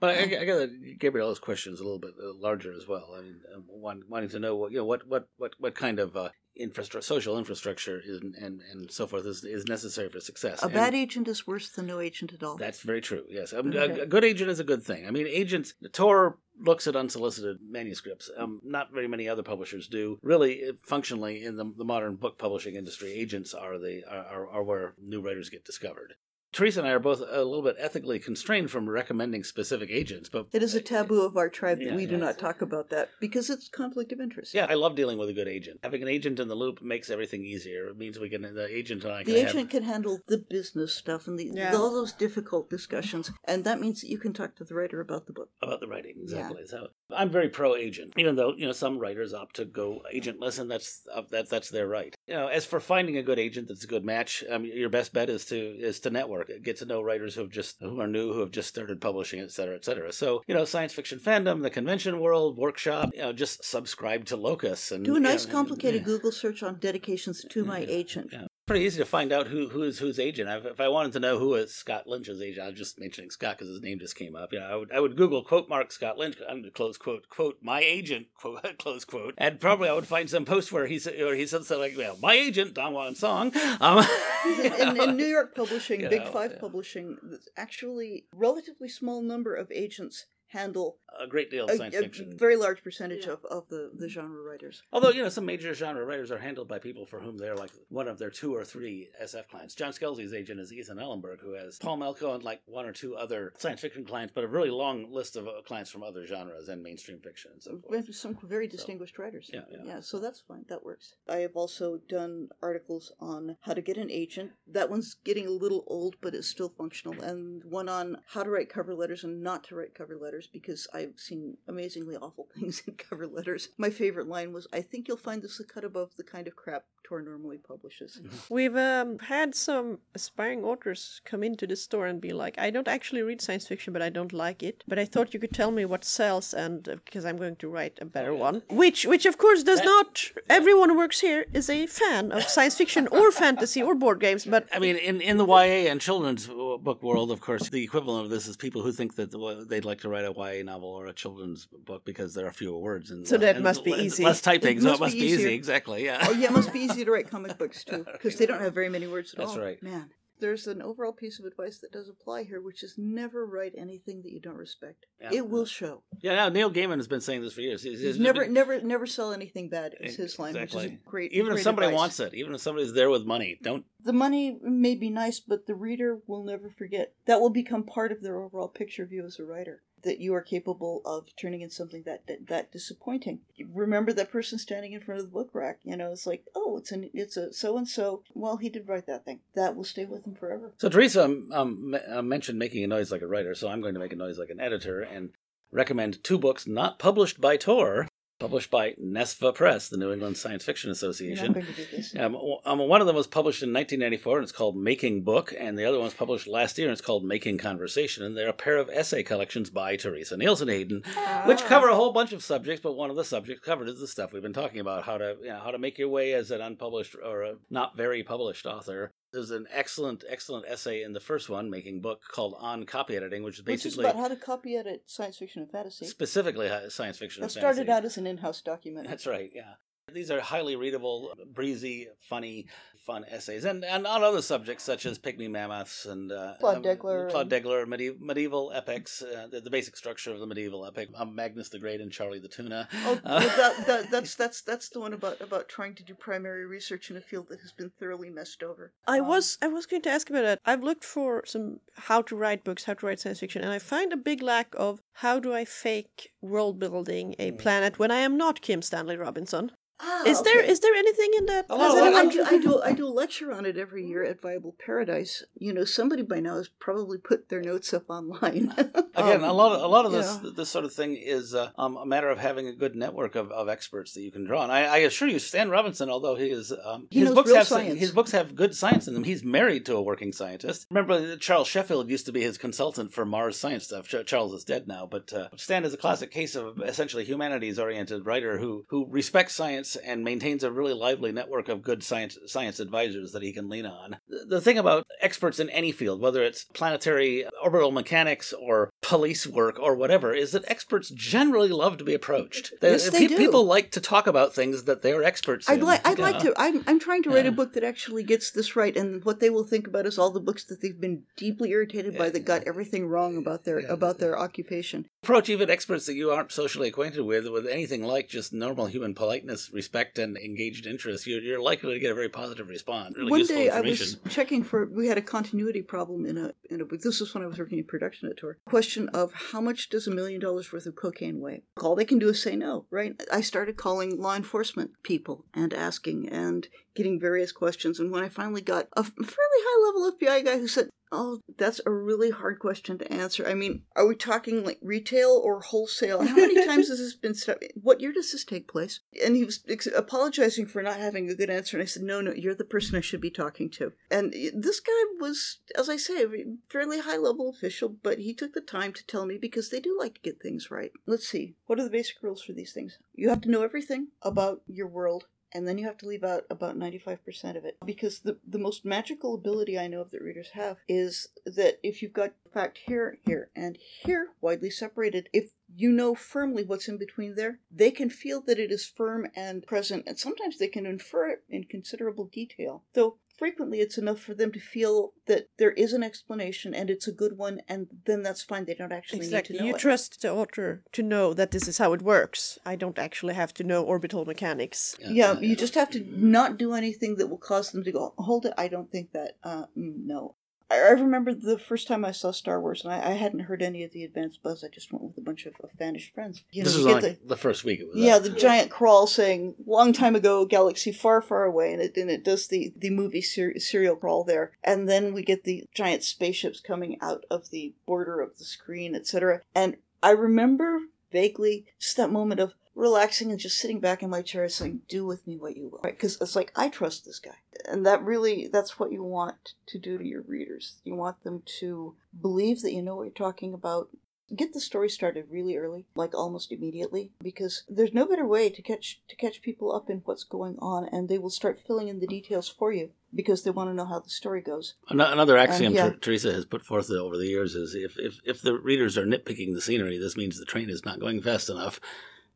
C: But I, I got Gabriella's question is a little bit uh, larger as well. I mean, um, one, wanting to know what you know what what what what kind of uh, infrastructure, social infrastructure, is and and so forth is is necessary for success.
D: A
C: And
D: bad agent is worse than no agent at all.
C: That's very true. Yes, um,
D: Okay.
C: a, a good agent is a good thing. I mean, agents. Tor looks at unsolicited manuscripts. Um, not very many other publishers do. Really, functionally, in the, the modern book publishing industry, agents are the are, are where new writers get discovered. Teresa and I are both a little bit ethically constrained from recommending specific agents, but
D: it is a taboo of our tribe that
C: Yeah,
D: we do
C: yeah.
D: not talk about that because it's conflict of interest.
C: Yeah, I love dealing with a good agent. Having an agent in the loop makes everything easier. It means we can the agent and I can
D: The
C: have-
D: agent can handle the business stuff and the,
A: Yeah.
D: all those difficult discussions, and that means that you can talk to the writer about the book.
C: about the writing exactly. So I'm very pro agent, even though you know some writers opt to go agentless, and that's uh, that that's their right. You know, as for finding a good agent that's a good match, um, your best bet is to is to network, get to know writers who have just who are new, who have just started publishing, et cetera, et cetera. So you know, science fiction fandom, the convention world, workshop, you know, just subscribe to Locus and
D: Do a
C: you
D: nice
C: know,
D: complicated
C: yeah.
D: Google search on dedications to my
C: Yeah.
D: agent.
C: Yeah. Pretty easy to find out who who is whose agent. I've, if I wanted to know who is Scott Lynch's agent, I'm just mentioning Scott because his name just came up. Yeah, I would I would Google quote mark Scott Lynch close quote quote my agent quote close quote, and probably I would find some post where he said or he said something like, "Well, my agent Don Juan Song." Um,
D: in, in New York publishing,
C: You
D: Big
C: know,
D: Five
C: yeah.
D: publishing, actually relatively small number of agents handle
C: a great deal of
D: a,
C: science
D: a
C: fiction.
D: very large percentage
A: Yeah.
D: of, of the, the genre writers.
C: Although, you know, some major genre writers are handled by people for whom they're like one of their two or three SF clients. John Scalzi's agent is Ethan Ellenberg, who has Paul Melko and like one or two other science fiction clients, but a really long list of uh, clients from other genres and mainstream fiction and so forth.
D: some very distinguished writers.
C: Yeah, yeah.
D: so that's fine. That works. I have also done articles on how to get an agent. That one's getting a little old, but it's still functional. And one on how to write cover letters and not to write cover letters because I've seen amazingly awful things in cover letters. My favorite line was, I think you'll find this a cut above the kind of crap Tor normally publishes.
A: We've um, had some aspiring authors come into the store and be like, I don't actually read science fiction, but I don't like it. But I thought you could tell me what sells, and uh, because I'm going to write a better one. Which, which of course, does
C: That-
A: not. Everyone who works here is a fan of science fiction or fantasy or board games, but
C: I mean, in, in the YA and children's book world, of course, the equivalent of this is people who think that they'd like to write a YA novel or a children's book because there are fewer words and
A: So that
C: and
A: must be
C: less-
A: easy.
C: Less typing,
D: It
C: so
D: must
C: it must
D: be
C: be easy. Exactly, yeah.
D: Oh yeah, it must be easy to write comic books too, because they don't have very many words at
C: That's
D: all.
C: right.
D: Man, there's an overall piece of advice that does apply here, which is never write anything that you don't respect.
C: Yeah.
D: It will show.
C: Yeah, now Neil Gaiman has been saying this for years. He's, he's
D: never, never, never sell anything bad. Is his line,
C: Exactly.
D: which is great.
C: Even if somebody
D: advice.
C: wants it, even if somebody's there with money, don't.
D: the money may be nice, but the reader will never forget. That will become part of their overall picture of you as a writer. That you are capable of turning in something that that, that disappointing. Remember that person standing in front of the book rack. You know, it's like, oh, it's an it's a so and so. Well, he did write that thing. That will stay with him forever.
C: So Teresa um, um, uh, mentioned making a noise like a writer, so I'm going to make a noise like an editor and recommend two books not published by Tor, published by NESFA Press, the New England Science Fiction Association.
D: going to do this.
C: Um, um, one of them was published in 1994 and it's called Making Book, and the other one was published last year and it's called Making Conversation. And they're a pair of essay collections by Teresa Nielsen Hayden, which cover a whole bunch of subjects, but one of the subjects covered is the stuff we've been talking about how to you know, how to make your way as an unpublished or a not very published author. There's an excellent, excellent essay in the first one, Making Book, called On Copy Editing, which is
D: Which is
C: basically
D: about how to copy edit science fiction and fantasy.
C: specifically uh, science fiction.
D: That started
C: fantasy.
D: out as an in-house document.
C: That's right, yeah. These are highly readable, breezy, funny, fun essays, and and on other subjects such as pygmy mammoths and uh,
D: Claude
C: um,
D: Degler
C: Claude
D: and-
C: Degler, medieval, medieval epics, uh, the, the basic structure of the medieval epic, um, Magnus the Great and Charlie the Tuna.
D: Oh,
C: Uh,
D: that, that, that's that's that's the one about about trying to do primary research in a field that has been thoroughly messed over.
A: I
D: Um,
A: was I was going to ask about that. I've looked for some how to write books, how to write science fiction, and I find a big lack of how do I fake world building a
C: Mm.
A: planet when I am not Kim Stanley Robinson.
D: Ah,
A: Is there
D: okay.
A: is there anything in that?
C: A
A: Has
D: Well, I do, I do I do a lecture on it every year at Viable Paradise. You know, somebody by now has probably put their notes up online.
C: Again, a
D: Um,
C: lot of a lot of this
D: yeah.
C: this sort of thing is uh, um, a matter of having a good network of, of experts that you can draw on. I, I assure you, Stan Robinson, although he is um,
D: He
C: his books have
D: science.
C: his books have good science in them. He's married to a working scientist. Remember, Charles Sheffield used to be his consultant for Mars science stuff. Ch- Charles is dead now, but uh, Stan is a classic case of essentially humanities oriented writer who who respects science and maintains a really lively network of good science science advisors that he can lean on. The thing about experts in any field, whether it's planetary orbital mechanics or police work or whatever, is that experts generally love to be approached.
D: Yes, they do.
C: People like to talk about things that they're experts
D: I'd
C: in.
D: like I'd like to. I'm I'm trying to write
C: Yeah.
D: a book that actually gets this right, and what they will think about is all the books that they've been deeply irritated by that got everything wrong about their
C: Yeah.
D: about their occupation.
C: approach even experts that you aren't socially acquainted with with anything like just normal human politeness, respect, and engaged interest, you're, you're likely to get a very positive response. Really
D: One day I was checking for we had a continuity problem in a in a book. This was when I was working in production at Tor. Question of how much does a million dollars worth of cocaine weigh? All they can do is say no, right? I started calling law enforcement people and asking and getting various questions. And when I finally got a fairly high level FBI guy who said, Oh, that's a really hard question to answer. I mean, are we talking like retail or wholesale? How many times has this been What year does this take place? And he was ex- apologizing for not having a good answer. And I said, No, no, you're the person I should be talking to. And this guy was, as I say, a fairly high level official, but he took the time to tell me because they do like to get things right. Let's see. What are the basic rules for these things? You have to know everything about your world and then you have to leave out about 95% of it because the, the most magical ability i know of that readers have is that if you've got fact here here and here widely separated if you know firmly what's in between there. They can feel that it is firm and present, and sometimes they can infer it in considerable detail. Though frequently it's enough for them to feel that there is an explanation and it's a good one, and then that's fine. They don't actually
A: Exactly.
D: need to know
A: You
D: it.
A: trust the author to know that this is how it works. I don't actually have to know orbital mechanics.
D: yeah, you just have to not do anything that will cause them to go, hold it, I don't think that. Uh, mm, no. I I remember the first time I saw Star Wars, and I, I hadn't heard any of the advanced buzz. I just went with a bunch of, of vanished friends. You
C: this
D: know,
C: was like
D: get
C: the, first week. It was
D: yeah,
C: out.
D: the giant crawl saying "long time ago, galaxy far, far away," and it and it does the the movie ser- serial crawl there, and then we get the giant spaceships coming out of the border of the screen, etc. And I remember vaguely just that moment of relaxing and just sitting back in my chair saying, "Do with me what you will," right? Because it's like I trust this guy, and that really that's what you want to do to your readers. You want them to believe that you know what you're talking about, get the story started really early like almost immediately because there's no better way to catch to catch people up in what's going on and they will start filling in the details for you because they want to know how the story goes
C: Another axiom
D: yeah.
C: Ter- Teresa has put forth uh, over the years is if, if, if the readers are nitpicking the scenery, this means the train is not going fast enough.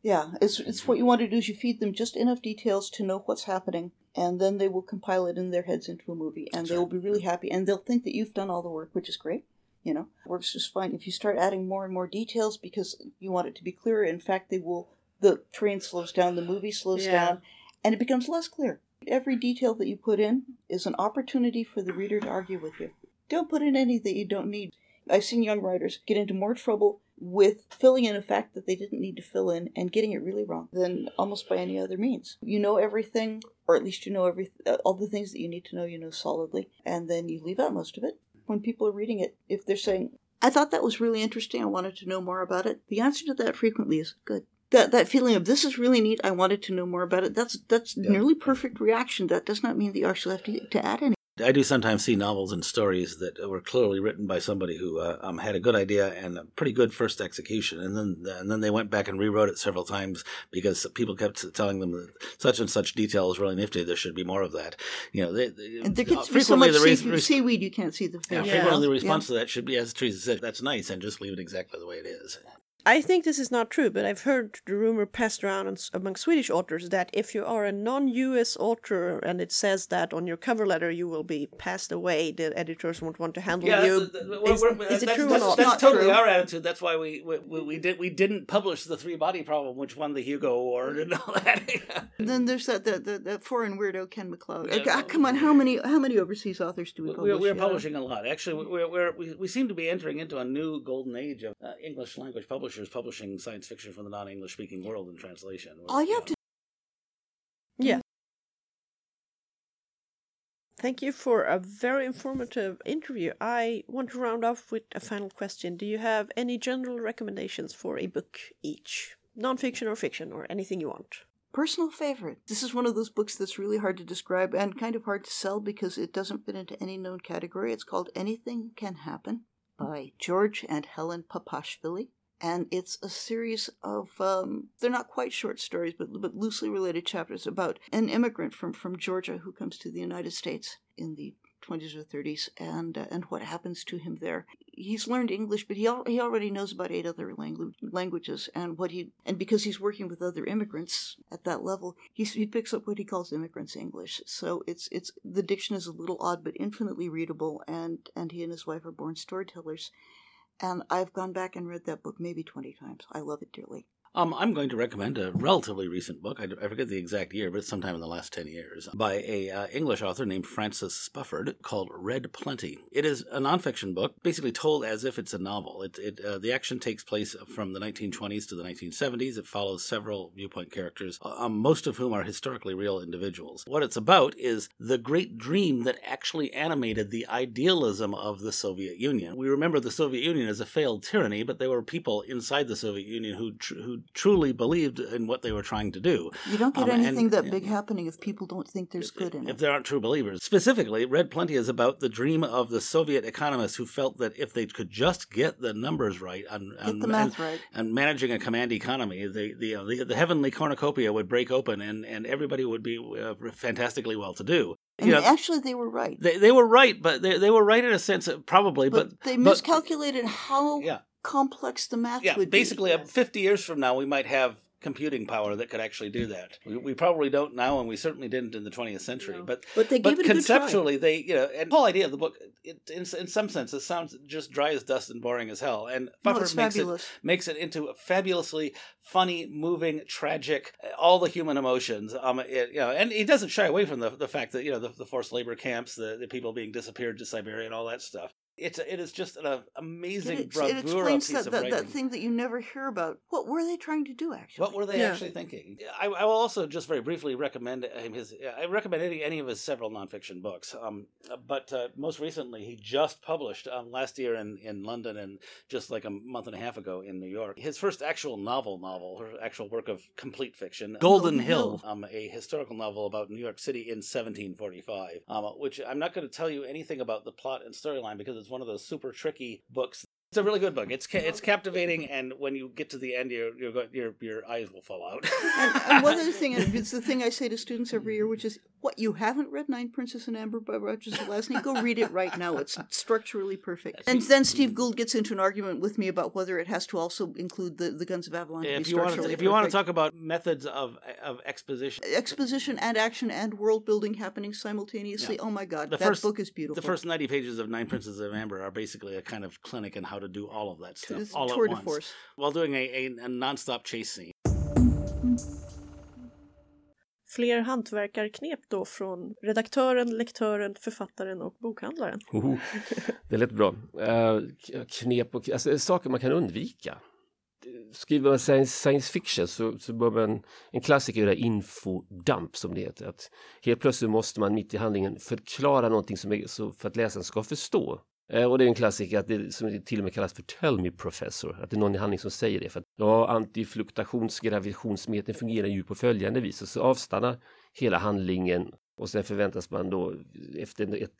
D: Yeah it's it's what you want to do is you feed them just enough details to know what's happening and then they will compile it in their heads into a movie and they will be really happy and they'll think that you've done all the work which is great you know? Works just fine if you start adding more and more details because you want it to be clearer. In fact they will the train slows down the movie slows
A: Yeah.
D: down and it becomes less clear. Every detail that you put in is an opportunity for the reader to argue with you. Don't put in any that you don't need. I've seen young writers get into more trouble with filling in a fact that they didn't need to fill in and getting it really wrong than almost by any other means. You know everything or at least you know every uh, all the things that you need to know you know solidly and then you leave out most of it. When people are reading it if they're saying i thought that was really interesting i wanted to know more about it the answer to that frequently is good. That that feeling of this is really neat i wanted to know more about it that's that's nearly perfect reaction. That does not mean that you actually have to, to add any
C: I do sometimes see novels and stories that were clearly written by somebody who uh, um, had a good idea and a pretty good first execution, and then and then they went back and rewrote it several times because people kept telling them that such and such detail is really nifty. There should be more of that. You know, they, they,
D: and there gets be so
C: frequently
D: much
C: the re-
D: sea-
C: re-
D: seaweed you can't see the
C: yeah,
D: fish
C: frequently the
D: Yeah.
C: response to that should be, as Teresa said, "That's nice," and just leave it exactly the way it is.
A: I think this is not true, but I've heard the rumor passed around among Swedish authors that if you are a non US author and it says that on your cover letter you will be passed away, the editors won't want to handle you. Is, is it true or
C: that's,
A: not?
C: That's totally
D: true.
C: our attitude. That's why we we, we, we did we didn't publish the Three Body Problem, which won the Hugo Award and all that.
D: Then there's that the, the, the foreign weirdo Ken MacLeod.
C: Yeah,
D: Ah,
C: no.
D: come on, how many how many overseas authors do we publish?
C: we're, we're
D: Yeah.
C: publishing a lot. Actually, we're, we're, we we seem to be entering into a new golden age of uh, English language publishers publishing science fiction from the non-English speaking world in translation.
D: All you have to
A: Yeah. Mm-hmm. Thank you for a very informative interview. I want to round off with a final question. Do you have any general recommendations for a book each? Non-fiction or fiction, or anything you want?
D: personal favorite. This is one of those books that's really hard to describe and kind of hard to sell because it doesn't fit into any known category. It's called Anything Can Happen by George and Helen Papashvili. And it's a series of, um, they're not quite short stories, but, but loosely related chapters about an immigrant from, from Georgia who comes to the United States in the 20s or 30s and, uh, and what happens to him there. He's learned English, but he, al- he already knows about eight other langu- languages. And what he, and because he's working with other immigrants at that level, he, he picks up what he calls immigrants English. So it's, it's, the diction is a little odd, but infinitely readable. And, and he and his wife are born storytellers. And I've gone back and read that book maybe 20 times. I love it dearly.
C: Um, I'm going to recommend a relatively recent book. I, I forget the exact year, but it's sometime in the last 10 years, by a uh, English author named Francis Spufford called Red Plenty. It is a nonfiction book, basically told as if it's a novel. It, it uh, the action takes place from the 1920s to the 1970s. It follows several viewpoint characters, uh, um, most of whom are historically real individuals. What it's about is the great dream that actually animated the idealism of the Soviet Union. We remember the Soviet Union as a failed tyranny, but there were people inside the Soviet Union who who truly believed in what they were trying to do.
D: You don't get
C: Um, and-
D: anything that
C: yeah.
D: big happening if people don't think there's good in
C: If
D: it.
C: If there aren't true believers. Specifically, Red Plenty is about the dream of the Soviet economists who felt that if they could just get the numbers right on,
D: Get
C: on-
D: the math
C: and,
D: right.
C: and managing a command economy, the the, uh, the the heavenly cornucopia would break open and, and everybody would be uh, fantastically well to do.
D: And
C: You know,
D: actually, they were right.
C: they, they were right, but they, they were right in a sense, probably,
D: but,
C: but,
D: they
C: but-
D: miscalculated how
C: yeah.
D: Complex the math
C: Yeah,
D: would
C: basically,
D: be.
C: uh, 50 years from now, we might have computing power that could actually do that. We, we probably don't now, and we certainly didn't in the 20th century.
A: No.
C: But
D: But they
C: but
D: gave it a good try.
C: conceptually, they you know, and the whole idea of the book, it, in in some sense, it sounds just dry as dust and boring as hell. And
D: No,
C: Spufford
D: it's
C: makes it makes it into a fabulously funny, moving, tragic, all the human emotions. Um, it, you know, and he doesn't shy away from the the fact that you know the, the forced labor camps, the, the people being disappeared to Siberia, and all that stuff. It's it is just an amazing
D: It, ex-
C: bravura
D: it explains
C: piece
D: that,
C: of
D: that,
C: writing.
D: that thing that you never hear about. What were they trying to do, actually?
C: What were they
A: Yeah.
C: actually thinking? I, I will also just very briefly recommend him his. I recommend any, any of his several nonfiction books. Um, but uh, most recently, he just published um, last year in, in London and just like a month and a half ago in New York. His first actual novel, novel, or actual work of complete fiction, Golden
D: Golden
C: Hill,
D: Hill.
C: um, a historical novel about New York City in 1745. Um, which I'm not going to tell you anything about the plot and storyline because it's one of those super tricky books it's a really good book. It's ca- it's captivating, and when you get to the end, your your your your eyes will fall out.
D: and, and one other thing, it's the thing I say to students every year, which is, what, you haven't read Nine Princes in Amber by Roger Zelazny? Go read it right now. It's structurally perfect. And then Steve Gould gets into an argument with me about whether it has to also include the, the Guns of Avalon
C: if you want to, if you want to talk about methods of of exposition,
D: Exposition and action and world building happening simultaneously. Oh my God,
C: The
D: that
C: first-
D: book is beautiful.
C: the first ninety pages of Nine Princes of Amber are basically a kind of clinic in how to do all of that stuff all
D: tour
C: at
D: de
C: once
D: force.
C: while doing a, a, a nonstop chase scene.
A: Fler hantverkarknep då från redaktören, lektören, författaren och bokhandlaren.
B: Hoho. Det lät bra. Uh, knep och alltså, saker man kan undvika. Skriver man science, science fiction så, så bör man, en klassiker göra infodump som det heter. Att helt plötsligt måste man mitt i handlingen förklara någonting som är, så för att läsaren ska förstå. Eh, och det är en klassiker att det, som till och med kallas för tell me professor. Att det är någon i handlingen som säger det. För att ja, antifluktationsgravitationsmeten fungerar ju på följande vis. Och så avstannar hela handlingen och sen förväntas man då efter ett,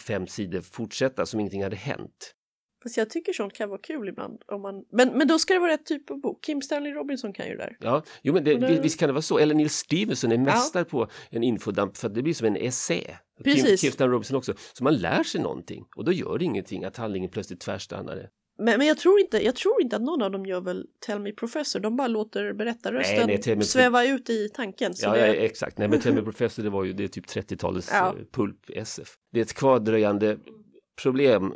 B: fem sidor fortsätta som ingenting hade hänt.
A: Fast jag tycker sånt kan vara kul ibland. Om man... men, men då ska det vara rätt typ av bok. Kim Stanley Robinson kan ju det där.
B: Ja, jo, men det,
A: det-
B: visst kan det vara så. Eller Neil Stevenson är mästare på en infodump för att det blir som en essä. Kim,
A: Precis.
B: Kim Stanley Robinson också. Så man lär sig någonting och då gör det ingenting att handlingen plötsligt tvärstannade.
A: Men, men jag, tror inte, jag tror inte att någon av dem gör väl Tell Me Professor. De bara låter berättarrösten
B: Nej, nej,
A: sväva ut i tanken.
B: Ja,
A: det...
B: ja, exakt. Nej, men Tell Me Professor det var ju det är typ 30-talets
A: Ja.
B: eh, pulp-SF. Det är ett kvardröjande problem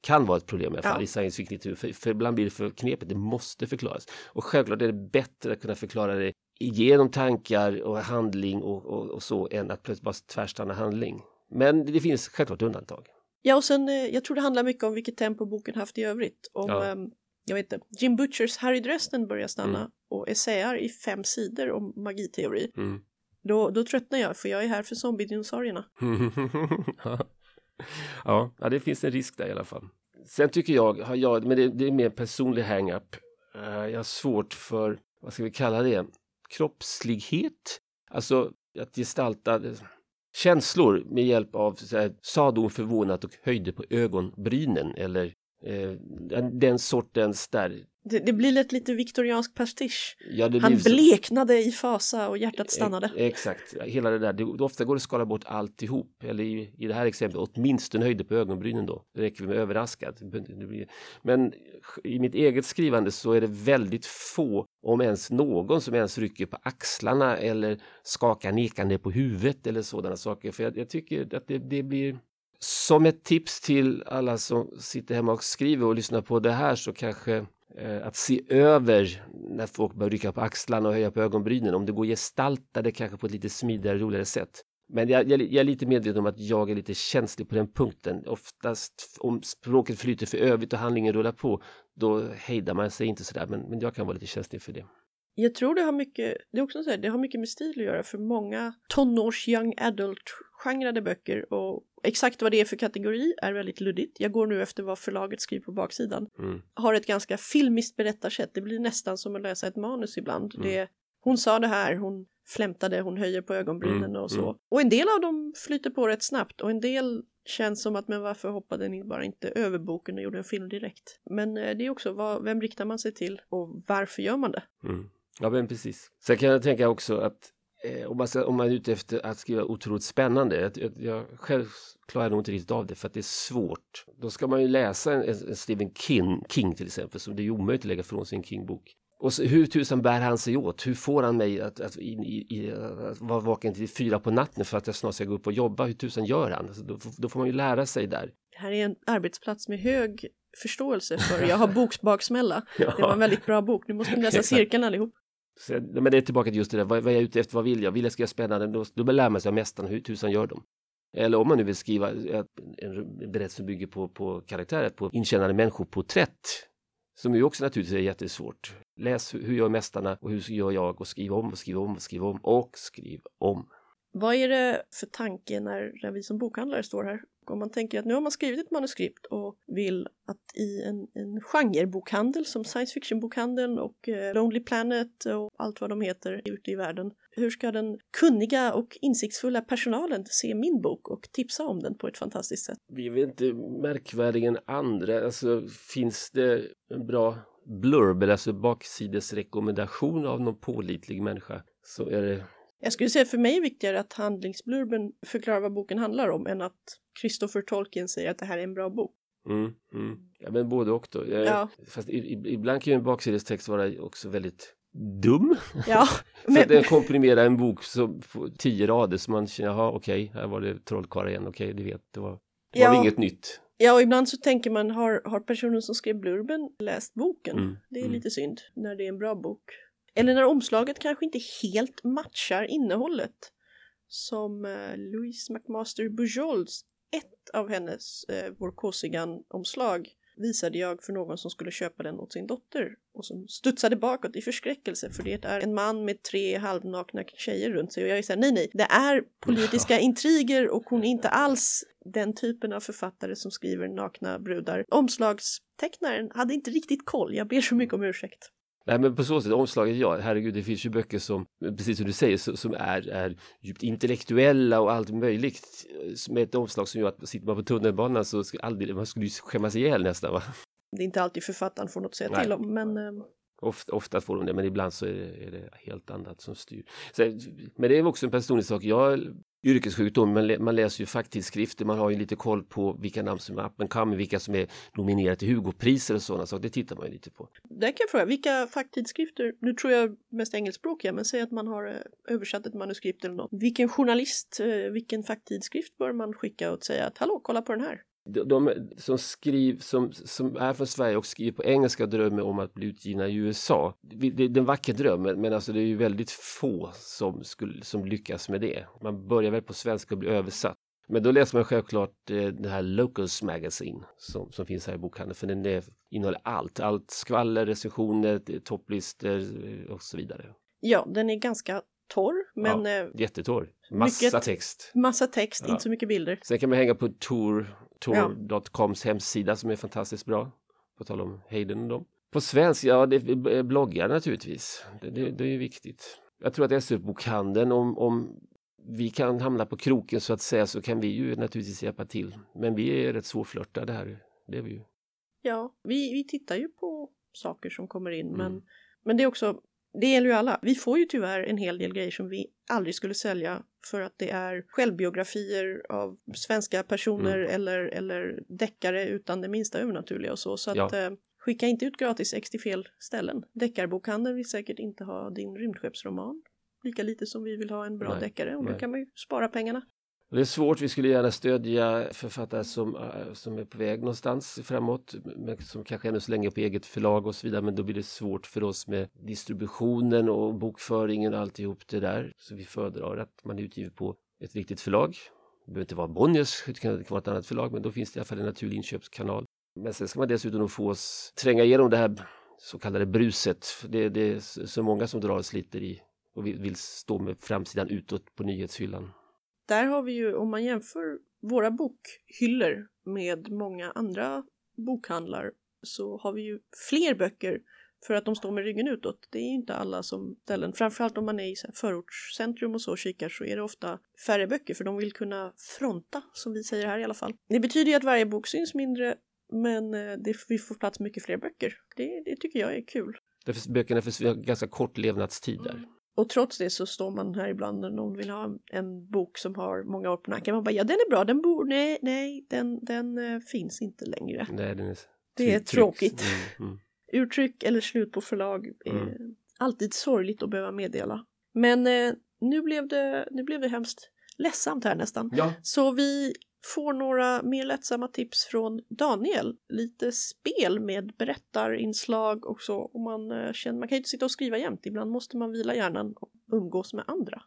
B: kan vara ett problem i alla fall
A: Ja.
B: i science fiction litteratur, för, för ibland blir det för knepigt, det måste förklaras. Och självklart är det bättre att kunna förklara det genom tankar och handling och, och, och så än att plötsligt bara tvärstanna handling. Men det finns självklart undantag.
A: Ja, och sen eh, jag tror det handlar mycket om vilket tempo boken haft i övrigt. Om,
B: Ja.
A: ehm, jag vet inte, Jim Butchers Harry Dresden börjar stanna
B: Mm.
A: och essäar i fem sidor om magiteori.
B: Mm.
A: Då, då tröttnar jag för jag är här för zombiedinosaurierna.
B: ja, ja, det finns en risk där i alla fall. Sen tycker jag, har jag men det, det är mer personlig hang-up. Eh, jag har svårt för, vad ska vi kalla det, kroppslighet. Alltså att gestalta eh, känslor med hjälp av, sadon förvånat och höjde på ögonbrynen eller eh, den, den sortens där.
A: Det, det blir lätt lite viktoriansk pastisch.
B: Ja,
A: Han
B: så-
A: bleknade i fasa och hjärtat stannade.
B: E- Exakt, hela det där. Det, ofta går det att skala bort alltihop. Eller i, i det här exemplet åtminstone höjde på ögonbrynen då. Det räcker med överraskad. Men i mitt eget skrivande så är det väldigt få, om ens någon, som ens rycker på axlarna eller skakar nekande på huvudet eller sådana saker. För jag, jag tycker att det, det blir som ett tips till alla som sitter hemma och skriver och lyssnar på det här så kanske Eh, att se över när folk börjar rycka på axlarna och höja på ögonbrynen, om det går att gestalta det kanske på ett lite smidigare, roligare sätt. Men jag, jag, jag är lite medveten om att jag är lite känslig på den punkten. Oftast om språket flyter för övrigt och handlingen rullar på, då hejdar man sig inte sådär, men, men jag kan vara lite känslig för det.
A: Jag tror det har mycket, det är också så här, det har mycket med stil att göra för många tonårs young adult genrade böcker och exakt vad det är för kategori är väldigt luddigt. Jag går nu efter vad förlaget skriver på baksidan.
B: Mm.
A: Har ett ganska filmiskt berättarsätt. Det blir nästan som att läsa ett manus ibland.
B: Mm.
A: Det, hon sa det här, hon flämtade, hon höjer på ögonbrynen
B: Mm,
A: och så.
B: mm.
A: Och en del av dem flyter på rätt snabbt och en del känns som att men varför hoppade ni bara inte över boken och gjorde en film direkt? Men eh, det är också vad, vem riktar man sig till och varför gör man det?
B: Mm. Ja, men precis. Sen kan jag tänka också att eh, om, man om man är ute efter att skriva otroligt spännande. Jag, jag själv klarar nog inte riktigt av det för att det är svårt. Då ska man ju läsa en, en Stephen King, King till exempel, som det är omöjligt att lägga från sig en King-bok. Och så, hur tusan bär han sig åt? Hur får han mig att, att, i, i, att vara vaken till fyra på natten för att jag snart ska gå upp och jobba? Hur tusan gör han? Alltså, då, då, får man ju lära sig där.
A: Det här är en arbetsplats med hög förståelse för. Jag har boksbaksmälla.
B: Ja.
A: Det var en väldigt bra bok. Nu måste ni läsa cirkeln allihop.
B: Så, men det är tillbaka till just det där, vad, vad är jag ute efter, vad vill jag? Vill jag skriva spännande, då, då lär man sig av mästarna hur tusan gör de. Eller om man nu vill skriva eh, en, berättelse som bygger på, på karaktärer, på inkännande människoporträtt. Som ju också naturligtvis är jättesvårt. Läs hur gör mästarna och hur gör jag och skriv om och skriv om och skriv om och skriv om.
A: Vad är det för tanke när vi som bokhandlare står här? Om man tänker att nu har man skrivit ett manuskript och vill att i en, en genrebokhandel som science fiction-bokhandeln och eh, Lonely Planet och allt vad de heter ute i världen. Hur ska den kunniga och insiktsfulla personalen se min bok och tipsa om den på ett fantastiskt sätt?
B: Vi är väl inte märkvärdigare än andra. Alltså finns det en bra blurb, alltså baksidesrekommendation av någon pålitlig människa så är det
A: jag skulle säga för mig är viktigare att handlingsblurben förklarar vad boken handlar om än att Christopher Tolkien säger att det här är en bra bok.
B: Mm, mm. Ja, men både och då. Jag,
A: Ja.
B: Fast ibland kan ju en baksidestext vara också väldigt dum.
A: Ja,
B: För
A: men,
B: att den komprimerar en bok så, på tio rader så man känner, jaha okej, här var det trollkarlar igen, okej, det vet, det var, det var
A: Ja.
B: inget nytt.
A: ja, och ibland så tänker man, har, har personen som skrev blurben läst boken?
B: Mm,
A: Det är
B: mm.
A: lite synd när det är en bra bok. Eller när omslaget kanske inte helt matchar innehållet. Som eh, Louise McMaster Bujols, ett av hennes eh, Vår Kåsigan-omslag visade jag för någon som skulle köpa den åt sin dotter och som studsade bakåt i förskräckelse för det är en man med tre halvnakna tjejer runt sig och jag är såhär nej nej, det är politiska intriger och hon är inte alls den typen av författare som skriver nakna brudar. Omslagstecknaren hade inte riktigt koll, jag ber så mycket om ursäkt.
B: Nej men på så sätt, omslaget ja, herregud det finns ju böcker som, precis som du säger, som är, är djupt intellektuella och allt möjligt. Med ett omslag som gör att sitter man på tunnelbanan så ska aldrig, man skulle ju skämmas ihjäl nästan va.
A: Det är inte alltid författaren får något att säga
B: Nej.
A: till om, men eh,
B: Ofta, ofta får de det, men ibland så är det, är det helt annat som styr. Så, men det är också en personlig sak. Jag yrkessjukdom, man, lä, man läser ju facktidskrifter, man har ju lite koll på vilka namn som är up and coming, vilka som är nominerade till Hugopriser och sådana saker. Det tittar man ju lite på.
A: där kan jag fråga, vilka facktidskrifter, nu tror jag mest engelskspråkiga, men säg att man har eh, översatt ett manuskript eller något. Vilken journalist, eh, vilken facktidskrift bör man skicka och säga att hallå, kolla på den här?
B: De, de som, skriv, som, som är från Sverige och skriver på engelska drömmer om att bli utgivna i USA. Det, det är en vacker dröm, men alltså det är ju väldigt få som, skulle, som lyckas med det. Man börjar väl på svenska och blir översatt. Men då läser man självklart eh, det här Locals Magazine som, som finns här i bokhandeln för den är, innehåller allt. Allt skvaller, recensioner, topplistor eh, och så vidare.
A: Ja, den är ganska torr, men eh,
B: Jättetorr. Massa
A: Mycket-
B: text.
A: massa text,
B: Ja.
A: inte så mycket bilder.
B: Sen kan man hänga på Tor, Tor.coms hemsida som är fantastiskt bra. På tal om Hayden och dem. På svenska, ja det är bloggar naturligtvis. Det, det, det är ju viktigt. Jag tror att SF-bokhandeln, om, om vi kan hamna på kroken så att säga så kan vi ju naturligtvis hjälpa till. Men vi är rätt svårflörtade här. Det är vi ju.
A: Ja, vi, vi tittar ju på saker som kommer in, men,
B: Mm.
A: men det är också, det gäller ju alla. Vi får ju tyvärr en hel del grejer som vi aldrig skulle sälja för att det är självbiografier av svenska personer
B: Mm.
A: eller, eller deckare utan det minsta övernaturliga och så. Så
B: Ja.
A: att eh, skicka inte ut gratis ex till fel ställen. Deckarbokhandeln vill säkert inte ha din rymdskeppsroman. Lika lite som vi vill ha en bra
B: Nej,
A: deckare och då kan man ju spara pengarna.
B: Det är svårt, vi skulle gärna stödja författare som, eh, som är på väg någonstans framåt, men som kanske ännu så länge är på eget förlag och så vidare, men då blir det svårt för oss med distributionen och bokföringen och alltihop det där. Så vi föredrar att man är utgiven på ett riktigt förlag. Det behöver inte vara Bonniers, det kan, vara ett annat förlag, men då finns det i alla fall en naturlig inköpskanal. Men sen ska man dessutom få oss tränga igenom det här så kallade bruset. Det, det är så många som drar och sliter i och vill stå med framsidan utåt på nyhetshyllan.
A: Där har vi ju, om man jämför våra bokhyllor med många andra bokhandlar så har vi ju fler böcker för att de står med ryggen utåt. Det är ju inte alla som ställen, framförallt om man är i förortscentrum och så och kikar så är det ofta färre böcker för de vill kunna fronta, som vi säger här i alla fall. Det betyder ju att varje bok syns mindre men eh, det, vi får plats mycket fler böcker. Det, det tycker jag är kul.
B: Därför böckerna för, ganska kort levnadstid där.
A: Och trots det så står man här ibland när någon vill ha en bok som har många år på nacken. Man bara, ja den är bra, den bor, nej, nej, den, den uh, finns inte längre.
B: Nej, den är
A: det är tråkigt.
B: Mm, mm.
A: Urtryck eller slut på förlag är mm. alltid sorgligt att behöva meddela. Men uh, nu, blev det, nu blev det hemskt ledsamt här nästan.
B: Ja.
A: Så vi får några mer lättsamma tips från Daniel. Lite spel med berättarinslag och så. Och man, eh, känner, man kan ju inte sitta och skriva jämt, ibland måste man vila hjärnan och umgås med andra.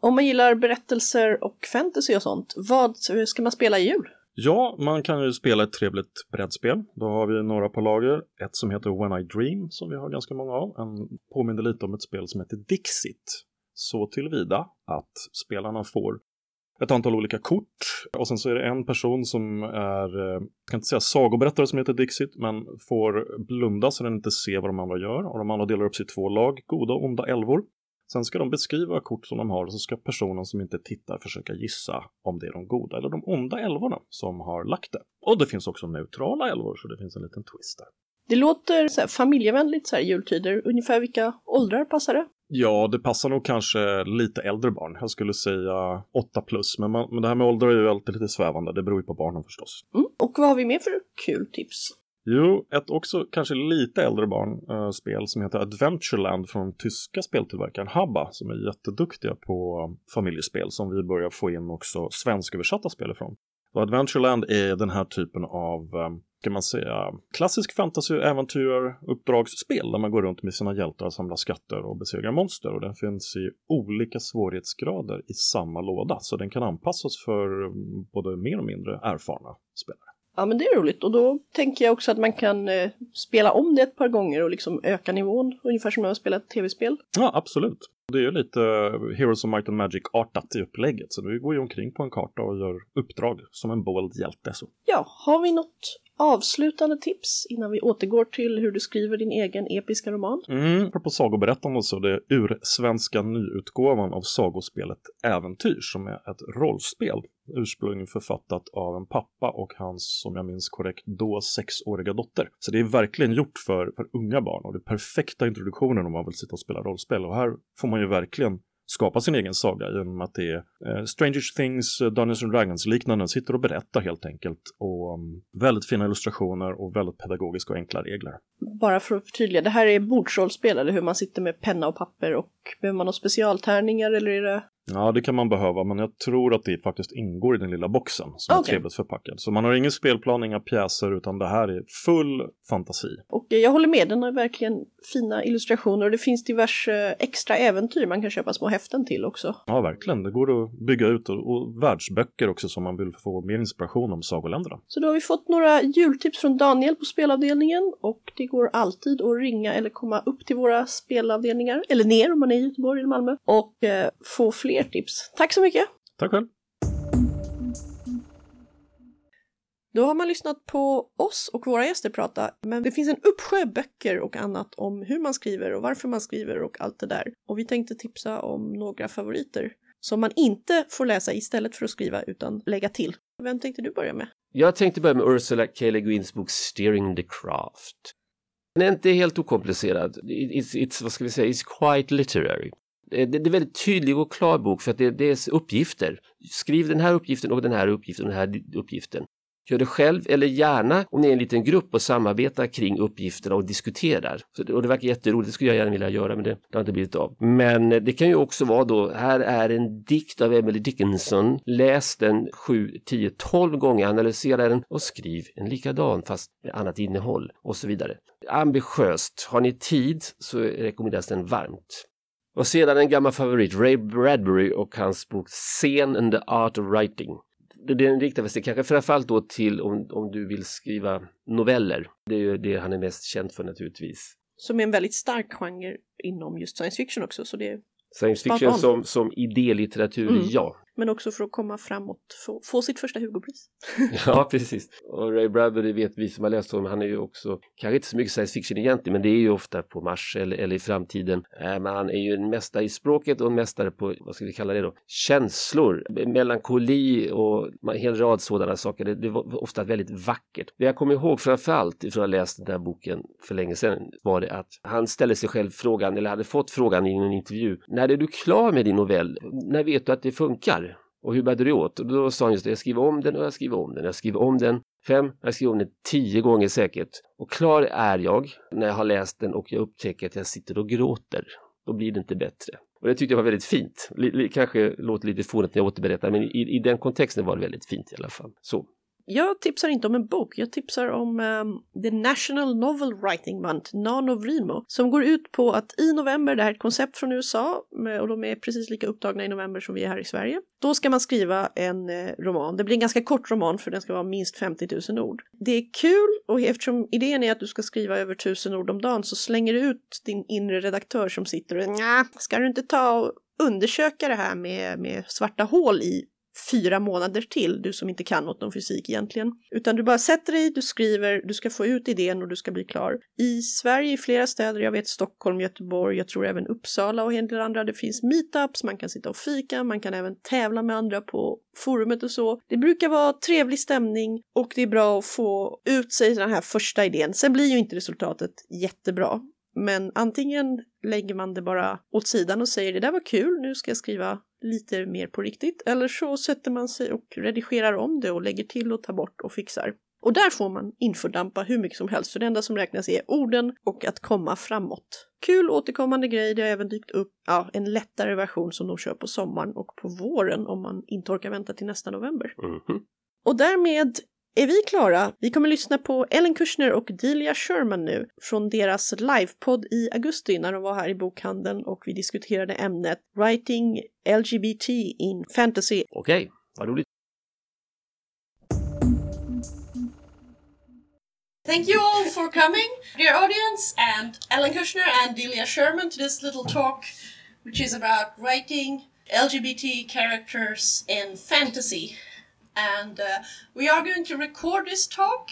A: Om man gillar berättelser och fantasy och sånt, vad ska man spela i jul?
E: Ja, man kan ju spela ett trevligt brädspel. Då har vi några på lager. Ett som heter When I Dream som vi har ganska många av. En påminner lite om ett spel som heter Dixit så tillvida att spelarna får ett antal olika kort och sen så är det en person som är, eh, jag kan inte säga sagoberättare som heter Dixit, men får blunda så den inte ser vad de andra gör och de andra delar upp sig i två lag, goda och onda älvor. Sen ska de beskriva kort som de har och så ska personen som inte tittar försöka gissa om det är de goda eller de onda älvorna som har lagt det. Och det finns också neutrala älvor så det finns en liten twist där.
A: Det låter så här familjevänligt så här jultider. Ungefär vilka åldrar passar det?
E: Ja, det passar nog kanske lite äldre barn. Jag skulle säga 8 plus. Men, man, men det här med åldrar är ju alltid lite svävande. Det beror ju på barnen förstås.
A: Mm. Och vad har vi mer för kul tips?
E: Jo, ett också kanske lite äldre barnspel äh, som heter Adventureland från tyska speltillverkaren Habba som är jätteduktiga på familjespel som vi börjar få in också svensköversatta spel ifrån. Och Adventureland är den här typen av, eh, kan man säga, klassisk fantasy äventyr uppdragsspel där man går runt med sina hjältar, samlar skatter och besegrar monster. Och den finns i olika svårighetsgrader i samma låda, så den kan anpassas för mm, både mer och mindre erfarna spelare.
A: Ja men det är roligt och då tänker jag också att man kan eh, spela om det ett par gånger och liksom öka nivån ungefär som när man spelar ett tv-spel.
E: Ja absolut. Det är ju lite Heroes of Might and Magic-artat i upplägget. Så du går ju omkring på en karta och gör uppdrag som en bold hjälte. Så.
A: Ja, har vi något avslutande tips innan vi återgår till hur du skriver din egen episka roman?
E: Mm, på sagoberättande så det är ursvenska nyutgåvan av sagospelet Äventyr som är ett rollspel ursprungligen författat av en pappa och hans, som jag minns korrekt, då sexåriga dotter. Så det är verkligen gjort för, för unga barn och det är perfekta introduktionen om man vill sitta och spela rollspel och här får man ju verkligen skapa sin egen saga genom att det är eh, Stranger Things, eh, Dungeons and Dragons liknande sitter och berättar helt enkelt och um, väldigt fina illustrationer och väldigt pedagogiska och enkla regler.
A: Bara för att förtydliga, det här är bordsrollspel eller hur man sitter med penna och papper och behöver man några specialtärningar eller är det
E: Ja, det kan man behöva, men jag tror att det faktiskt ingår i den lilla boxen som okay. är trevligt förpackad. Så man har ingen spelplan, inga pjäser, utan det här är full fantasi.
A: Och jag håller med, den har verkligen fina illustrationer och det finns diverse extra äventyr man kan köpa små häften till också.
E: Ja, verkligen. Det går att bygga ut och, och världsböcker också som man vill få mer inspiration om sagoländerna.
A: Så då har vi fått några jultips från Daniel på spelavdelningen och det går alltid att ringa eller komma upp till våra spelavdelningar, eller ner om man är i Göteborg eller Malmö, och eh, få fler fler tips. Tack så mycket!
E: Tack själv!
A: Då har man lyssnat på oss och våra gäster prata, men det finns en uppsjö böcker och annat om hur man skriver och varför man skriver och allt det där. Och vi tänkte tipsa om några favoriter som man inte får läsa istället för att skriva utan lägga till. Vem tänkte du börja med?
B: Jag tänkte börja med Ursula K. Le Guins bok Steering the Craft. Den är inte helt okomplicerad. It's, it's, vad ska vi säga, it's quite literary. Eh, det, är väldigt tydlig och klar bok för att det, det är uppgifter. Skriv den här uppgiften och den här uppgiften och den här uppgiften. Gör det själv eller gärna om ni är en liten grupp och samarbetar kring uppgifterna och diskuterar. Så, och det verkar jätteroligt, det skulle jag gärna vilja göra men det, det har inte blivit av. Men eh, det kan ju också vara då, här är en dikt av Emily Dickinson. Läs den 7, 10, 12 gånger, analysera den och skriv en likadan fast med annat innehåll och så vidare. Ambitiöst, har ni tid så rekommenderas den varmt. Och sedan en gammal favorit, Ray Bradbury och hans bok Scen and the Art of Writing. Den riktar sig kanske framförallt då till om, om du vill skriva noveller. Det är ju det han är mest känd för naturligtvis.
A: Som är en väldigt stark genre inom just science fiction också. Så det är
B: Science fiction som, som idélitteratur, mm. ja
A: men också för att komma framåt, få, få sitt första Hugopris.
B: ja, precis. Och Ray Bradbury vet vi som har läst honom, han är ju också, kanske inte så mycket science fiction egentligen, men det är ju ofta på Mars eller, eller i framtiden. Äh, men han är ju en mästare i språket och en mästare på, vad ska vi kalla det då, känslor, melankoli och en hel rad sådana saker. Det, det var ofta väldigt vackert. Det jag kommer ihåg framförallt ifrån att ha läst den här boken för länge sedan var det att han ställde sig själv frågan, eller hade fått frågan i en intervju, när är du klar med din novell? När vet du att det funkar? Och hur bär du dig åt? Och då sa han just det, jag skriver om den och jag skriver om den. Jag skriver om den fem, jag skriver om den tio gånger säkert. Och klar är jag när jag har läst den och jag upptäcker att jag sitter och gråter. Då blir det inte bättre. Och det tyckte jag var väldigt fint. L kanske låter lite fånigt när jag återberättar, men i, i den kontexten var det väldigt fint i alla fall. Så
A: jag tipsar inte om en bok, jag tipsar om um, The National Novel Writing Month, NaNoWriMo, som går ut på att i november, det här är ett koncept från USA och de är precis lika upptagna i november som vi är här i Sverige, då ska man skriva en eh, roman. Det blir en ganska kort roman för den ska vara minst 50 000 ord. Det är kul och eftersom idén är att du ska skriva över 1000 ord om dagen så slänger du ut din inre redaktör som sitter och nja, ska du inte ta och undersöka det här med, med svarta hål i fyra månader till, du som inte kan något om fysik egentligen. Utan du bara sätter dig, du skriver, du ska få ut idén och du ska bli klar. I Sverige, i flera städer, jag vet Stockholm, Göteborg, jag tror även Uppsala och en del andra, det finns meetups, man kan sitta och fika, man kan även tävla med andra på forumet och så. Det brukar vara trevlig stämning och det är bra att få ut sig den här första idén. Sen blir ju inte resultatet jättebra. Men antingen lägger man det bara åt sidan och säger det där var kul, nu ska jag skriva lite mer på riktigt. Eller så sätter man sig och redigerar om det och lägger till och tar bort och fixar. Och där får man infördampa hur mycket som helst, för det enda som räknas är orden och att komma framåt. Kul återkommande grej, det har även dykt upp ja, en lättare version som de kör på sommaren och på våren om man inte orkar vänta till nästa november. Mm -hmm. Och därmed är vi klara? Vi kommer lyssna på Ellen Kushner och Delia Sherman nu från deras livepodd i augusti när de var här i bokhandeln och vi diskuterade ämnet Writing LGBT in Fantasy.
B: Okej, okay, vad roligt.
A: Thank you all for coming, dear audience, and Ellen Kushner and Delia Sherman to this little talk, which is about writing LGBT characters in fantasy. And uh, we are going to record this talk.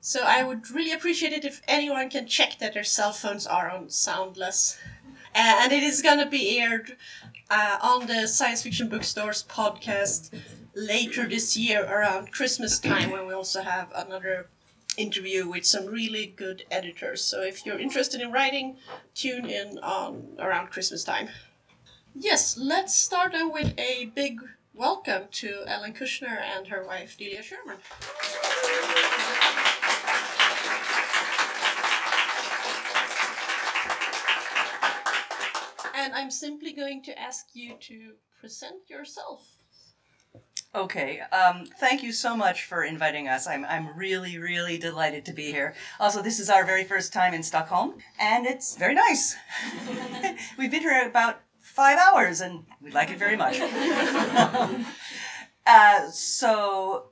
A: So I would really appreciate it if anyone can check that their cell phones are on soundless. Uh, and it is going to be aired uh, on the Science Fiction Bookstores podcast later this year around Christmas time when we also have another interview with some really good editors. So if you're interested in writing, tune in on around Christmas time. Yes, let's start with a big Welcome to Ellen Kushner and her wife Delia Sherman. And I'm simply going to ask you to present yourself.
F: Okay, um, thank you so much for inviting us. I'm, I'm really, really delighted to be here. Also, this is our very first time in Stockholm, and it's very nice. We've been here about five hours, and we like it very much. uh, so,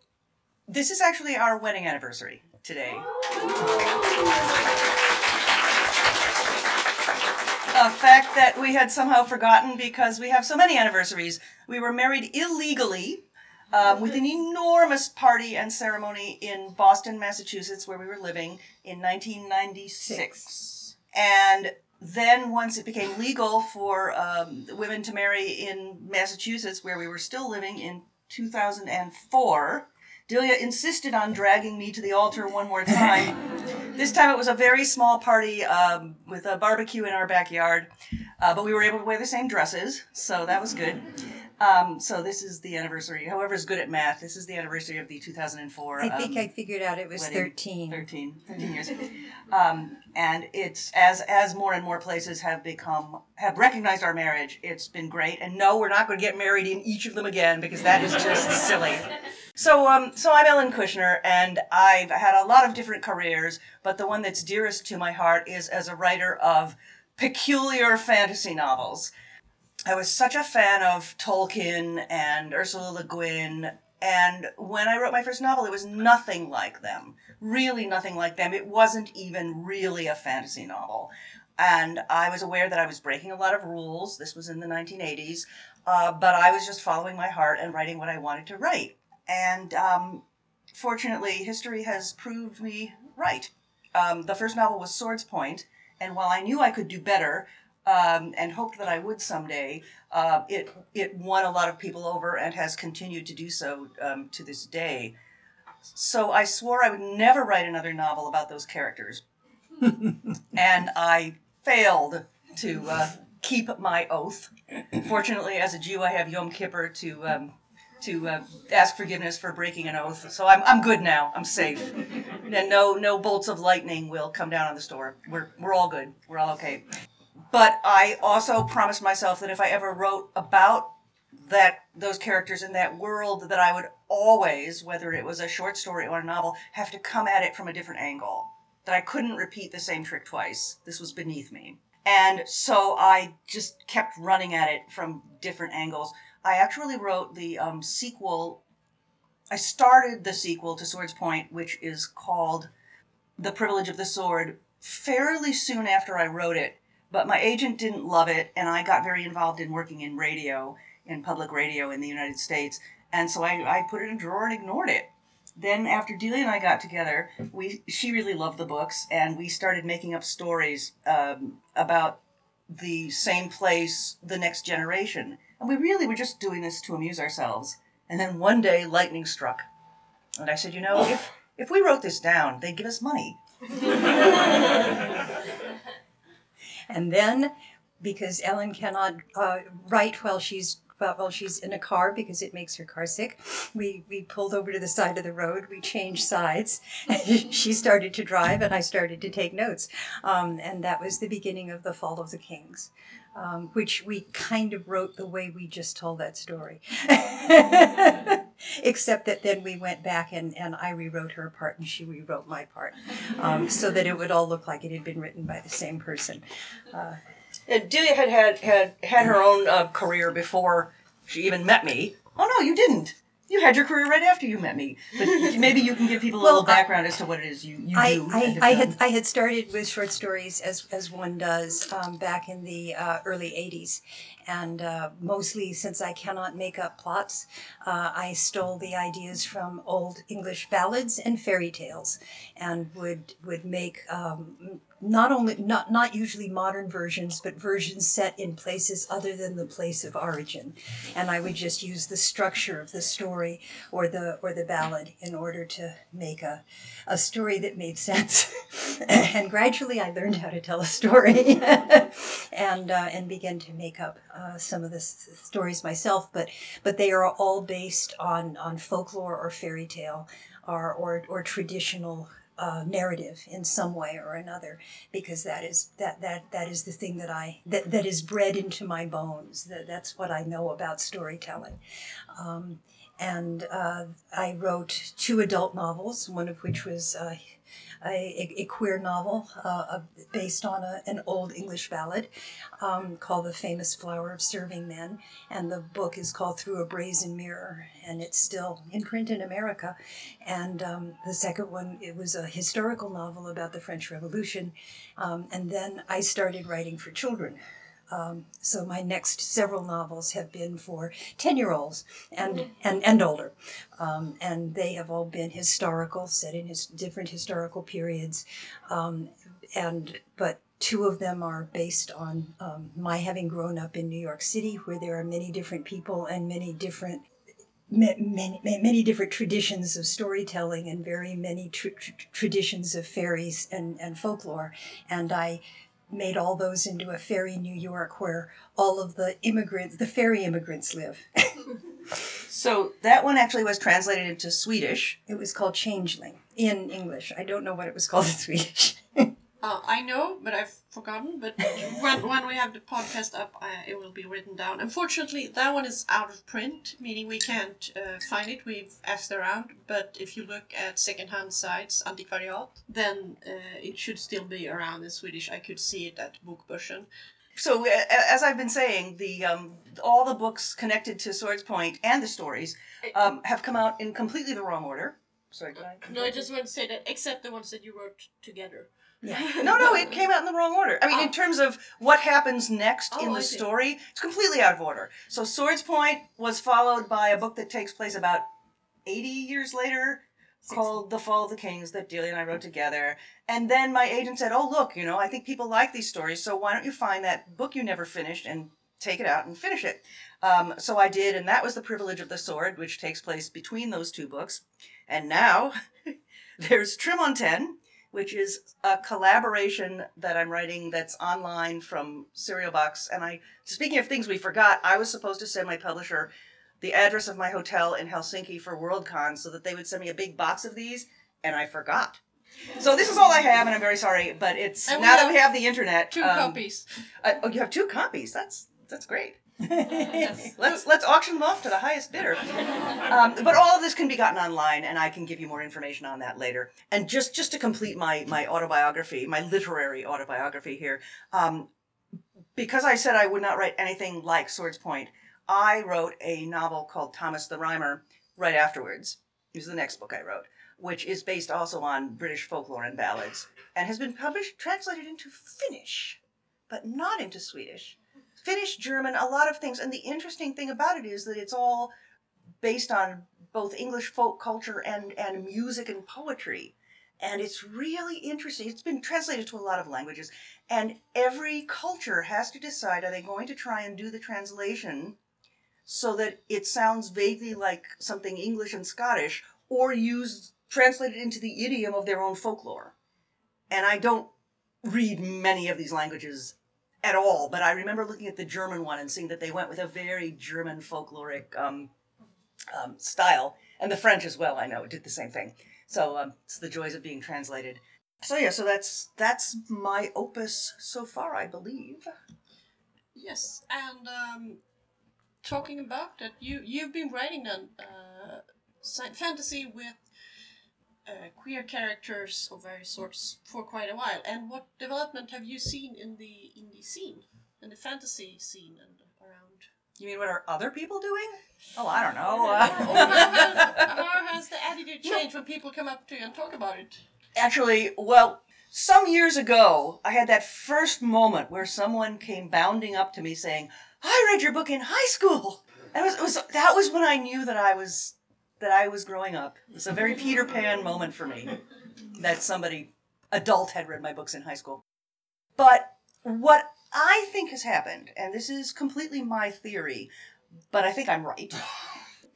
F: this is actually our wedding anniversary today. A fact that we had somehow forgotten because we have so many anniversaries. We were married illegally um, with an enormous party and ceremony in Boston, Massachusetts, where we were living in 1996. Six. And then once it became legal for um, women to marry in Massachusetts, where we were still living in 2004, Delia insisted on dragging me to the altar one more time. this time it was a very small party um, with a barbecue in our backyard, uh, but we were able to wear the same dresses, so that was good. Um, so this is the anniversary. Whoever's good at math, this is the anniversary of the 2004.
G: I think
F: um,
G: I figured out it was
F: wedding.
G: 13.
F: 13, 13 years. And it's as as more and more places have become have recognized our marriage. It's been great. And no, we're not going to get married in each of them again because that is just silly. So, um, so I'm Ellen Kushner, and I've had a lot of different careers, but the one that's dearest to my heart is as a writer of peculiar fantasy novels. I was such a fan of Tolkien and Ursula Le Guin. And when I wrote my first novel, it was nothing like them. Really nothing like them. It wasn't even really a fantasy novel. And I was aware that I was breaking a lot of rules. This was in the 1980s. uh, but I was just following my heart and writing what I wanted to write. And um, fortunately, history has proved me right. Um, the first novel was Swordspoint, and while I knew I could do better um, and hoped that I would someday, uh, it it won a lot of people over and has continued to do so um, to this day. So I swore I would never write another novel about those characters, and I failed to uh, keep my oath. Fortunately, as a Jew, I have Yom Kippur to um, to uh, ask forgiveness for breaking an oath. So I'm, I'm good now. I'm safe. And no no bolts of lightning will come down on the store. We're we're all good. We're all okay. But I also promised myself that if I ever wrote about that those characters in that world that I would always, whether it was a short story or a novel, have to come at it from a different angle. That I couldn't repeat the same trick twice. This was beneath me. And so I just kept running at it from different angles. I actually wrote the um, sequel. I started the sequel to Swordspoint, which is called The Privilege of the Sword, fairly soon after I wrote it. But my agent didn't love it, and I got very involved in working in radio, in public radio in the United States. And so I, I put it in a drawer and ignored it. Then after Delia and I got together, we she really loved the books, and we started making up stories um, about the same place, the next generation. And we really were just doing this to amuse ourselves. And then one day, lightning struck. And I said, you know, if, if we wrote this down, they'd give us money.
G: And then, because Ellen cannot uh, write while she's while she's in a car because it makes her car sick, we we pulled over to the side of the road. We changed sides. And she started to drive, and I started to take notes. Um, and that was the beginning of the Fall of the Kings. Um, which we kind of wrote the way we just told that story. Except that then we went back and, and I rewrote her part and she rewrote my part um, so that it would all look like it had been written by the same person. Uh,
F: And Delia had had, had, had her own uh, career before she even met me. Oh, no, you didn't. You had your career right after you met me. But maybe you can give people a
G: Well,
F: little background as to what it is you, you
G: I,
F: do.
G: I, I had I had started with short stories as as one does um, back in the uh, early '80s, and uh, mostly since I cannot make up plots, uh, I stole the ideas from old English ballads and fairy tales, and would would make. Um, not only not not usually modern versions but versions set in places other than the place of origin and i would just use the structure of the story or the or the ballad in order to make a a story that made sense. and gradually, I learned how to tell a story, and uh, and began to make up uh, some of the s- stories myself. But but they are all based on on folklore or fairy tale, or or, or traditional. Uh, narrative in some way or another because that is that that that is the thing that I that, that is bred into my bones. That that's what I know about storytelling. Um, and uh, I wrote two adult novels, one of which was uh, a, a queer novel uh, uh, based on a, an old English ballad um, called The Famous Flower of Serving Men. And the book is called Through a Brazen Mirror, and it's still in print in America. And um, the second one, it was a historical novel about the French Revolution. Um, and then I started writing for children. Um, so my next several novels have been for 10 year olds and, and, and older. Um, and they have all been historical, set in his different historical periods. Um, and but two of them are based on um, my having grown up in New York City, where there are many different people and many different many, many different traditions of storytelling and very many tr- tr- traditions of fairies and, and folklore. And I made all those into a fairy New York where all of the immigrants, the fairy immigrants live.
F: So that one actually was translated into Swedish.
G: it was called Changeling in English. I don't know what it was called in Swedish.
H: Uh, I know, but I've forgotten. But when, when we have the podcast up, uh, it will be written down. Unfortunately, that one is out of print, meaning we can't uh, find it. We've asked around, but if you look at secondhand sites, antiquariat, then uh, it should still be around in Swedish. I could see it at Bokbörsen.
F: So uh, as I've been saying, the um, all the books connected to Swordspoint and the stories um, have come out in completely the wrong order. Sorry, did I?
H: No, I just want to say that, except the ones that you wrote together.
F: no, no, it came out in the wrong order. I mean, in terms of what happens next in
H: Oh,
F: the story, it's completely out of order. So, Swordspoint was followed by a book that takes place about 80 years later called The Fall of the Kings that Delia and I wrote together. And then my agent said, Oh, look, you know, I think people like these stories, so why don't you find that book you never finished and take it out and finish it? Um, so I did, and that was The Privilege of the Sword, which takes place between those two books. And now there's Tremontaine, which is a collaboration that I'm writing that's online from Serial Box. And I, speaking of things we forgot, I was supposed to send my publisher the address of my hotel in Helsinki for Worldcon so that they would send me a big box of these, and I forgot. So this is all I have, and I'm very sorry. But it's now that we have the internet.
H: Two
F: um,
H: copies.
F: uh, oh, you have two copies. That's that's great. Let's let's auction them off to the highest bidder. Um, but all of this can be gotten online, and I can give you more information on that later. And just just to complete my my autobiography, my literary autobiography here, um, because I said I would not write anything like Swordspoint, I wrote a novel called Thomas the Rhymer right afterwards. It was the next book I wrote, which is based also on British folklore and ballads, and has been published translated into Finnish, but not into Swedish. Finnish, German, a lot of things. And the interesting thing about it is that it's all based on both English folk culture and, and music and poetry. And it's really interesting. It's been translated to a lot of languages. And every culture has to decide are they going to try and do the translation so that it sounds vaguely like something English and Scottish or use translated into the idiom of their own folklore. And I don't read many of these languages at all, but I remember looking at the German one and seeing that they went with a very German folkloric um, um, style, and the French as well. I know did the same thing. So um, it's the joys of being translated. So yeah, so that's that's my opus so far, I believe.
H: Yes, and um, talking about that, you you've been writing an uh, fantasy with uh, queer characters of various sorts for quite a while. And what development have you seen in the in the scene, in the fantasy scene, and around?
F: You mean what are other people doing? Oh, I don't know.
H: Or how, has, how has the attitude changed when people come up to you and talk about it?
F: Actually, well, some years ago, I had that first moment where someone came bounding up to me saying, "I read your book in high school." And it was, it was that was when I knew that I was that I was growing up. It was a very Peter Pan moment for me that somebody adult had read my books in high school. But what I think has happened, and this is completely my theory, but I think I'm right,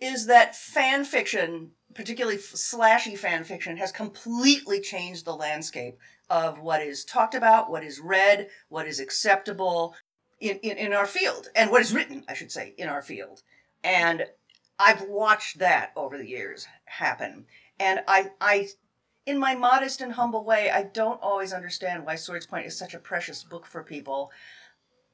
F: is that fan fiction, particularly slashy fan fiction, has completely changed the landscape of what is talked about, what is read, what is acceptable in, in, in our field, and what is written, I should say, in our field. And I've watched that over the years happen. And I, I, in my modest and humble way, I don't always understand why Swordspoint is such a precious book for people.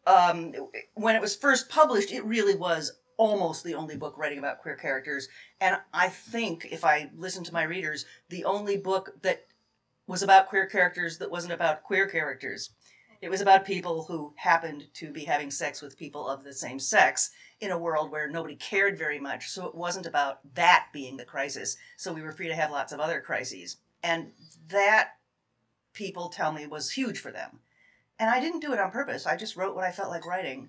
F: Um, when it was first published, it really was almost the only book writing about queer characters. And I think, if I listen to my readers, the only book that was about queer characters that wasn't about queer characters. It was about people who happened to be having sex with people of the same sex in a world where nobody cared very much. So it wasn't about that being the crisis. So we were free to have lots of other crises. And that, people tell me, was huge for them. And I didn't do it on purpose. I just wrote what I felt like writing.